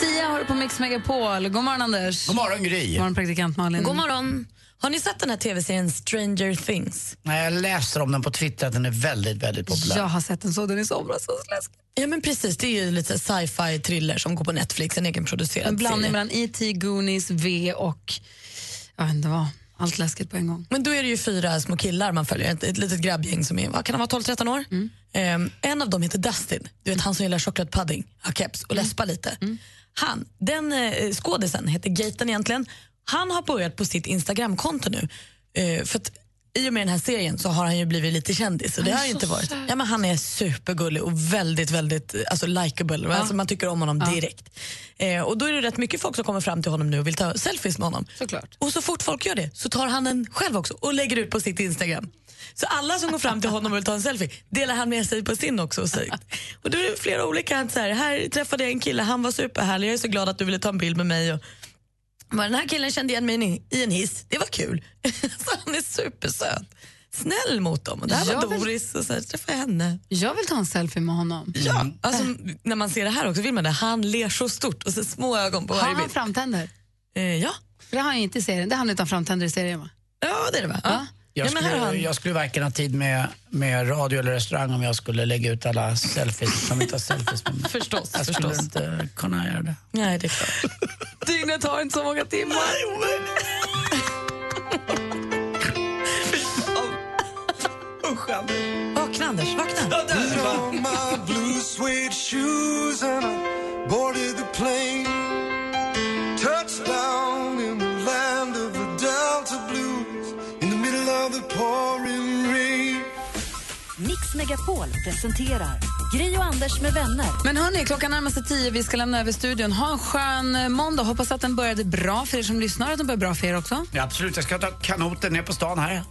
Sia har du på Mix Megapol. God morgon, Anders. God morgon, Gry. God morgon, praktikant Malin. God morgon. Har ni sett den här tv-serien Stranger Things? Nej, jag läser om den på Twitter att den är väldigt, väldigt populär. Jag har sett den så. Den är så bra. Så läskig. Ja men precis, det är ju lite sci-fi thriller som går på Netflix, en egenproducerad En blandning serie. mellan E.T., Goonies, V och... Jag vet inte vad. Allt läskigt på en gång. Men då är det ju fyra små killar man följer, ett, ett litet grabbgäng som är, vad kan han vara, 12-13 år? Ehm, en av dem heter Dustin, du vet han som gillar chokladpudding, har keps och läspar lite. Han, den eh, skådisen heter Gaten egentligen, han har börjat på sitt Instagramkonto nu. Eh, för att i och med den här serien så har han ju blivit lite kändis. Och det Han har inte varit. söt. Ja, men han är supergullig och väldigt, väldigt alltså, likable. Alltså, man tycker om honom Ja. direkt. Eh, och då är det rätt mycket folk som kommer fram till honom nu och vill ta selfies med honom. Såklart. Och så fort folk gör det så tar han en själv också och lägger ut på sitt Instagram. Så alla som går fram till honom och vill ta en selfie delar han med sig på sin också. Och, [laughs] och då är det flera olika. Så här, här träffade jag en kille, han var superhärlig, jag är så glad att du ville ta en bild med mig. Och, men den här killen kände igen mig i en- hiss, det var kul. [laughs] så han är supersöt. Snäll mot dem. Och här var Jag vill- Doris och så här, träffade jag henne. Jag vill ta en selfie med honom. Ja, alltså, när man ser det här också vill man det. Han ler så stort och så små ögon på Har varje han bild. framtänder? Eh, ja. För det har han inte i serien. Det har han utan framtänder i serien va? Ja, det är det va? Ja. Jag, har skulle, han- jag skulle varken ha tid med, med radio eller restaurang om jag skulle lägga ut alla selfies som inte har selfies med mig. Förstås. Jag skulle förstås. inte kunna göra det. Nej, det är klart. [laughs] Dygnet har inte så många timmar. [laughs] Usch, Anders. Vakna, Anders. Vakna. Mix Megapol presenterar Gri och Anders med vänner. Men hörni, klockan närmar sig tio. Vi ska lämna över studion. Ha en skön eh, måndag. Hoppas att den började bra för er som lyssnar. Att den började bra för er också. Ja, absolut, jag ska ta kanoten ner på stan här. [laughs]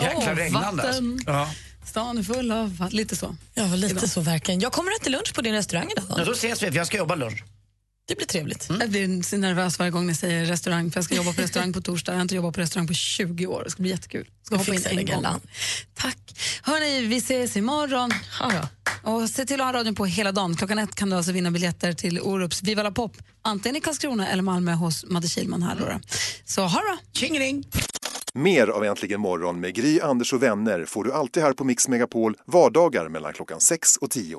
Jäkla Åh, regnande. alltså. vatten. Ja. Stan är full av. Lite så. Ja, lite så verkligen. Jag kommer äta lunch på din restaurang ja, idag. då ses vi, för jag ska jobba lunch. Det blir trevligt. Jag blir så nervös varje gång ni säger restaurang för jag ska jobba på restaurang på torsdag. Jag har inte jobbat på restaurang på 20 år. Det ska bli jättekul. Ska hoppa in en gång. Tack. Hörni, vi ses imorgon. Ja. Och se till att ha radion på hela dagen. Klockan ett kan du alltså vinna biljetter till Orups Viva la Pop. Antingen i Karlskrona eller Malmö hos Madde Kihlman här. Då då. Så ha det bra. Tjingeling! Mer av Äntligen morgon med Gry, Anders och vänner får du alltid här på Mix Megapol vardagar mellan klockan 6 och 10.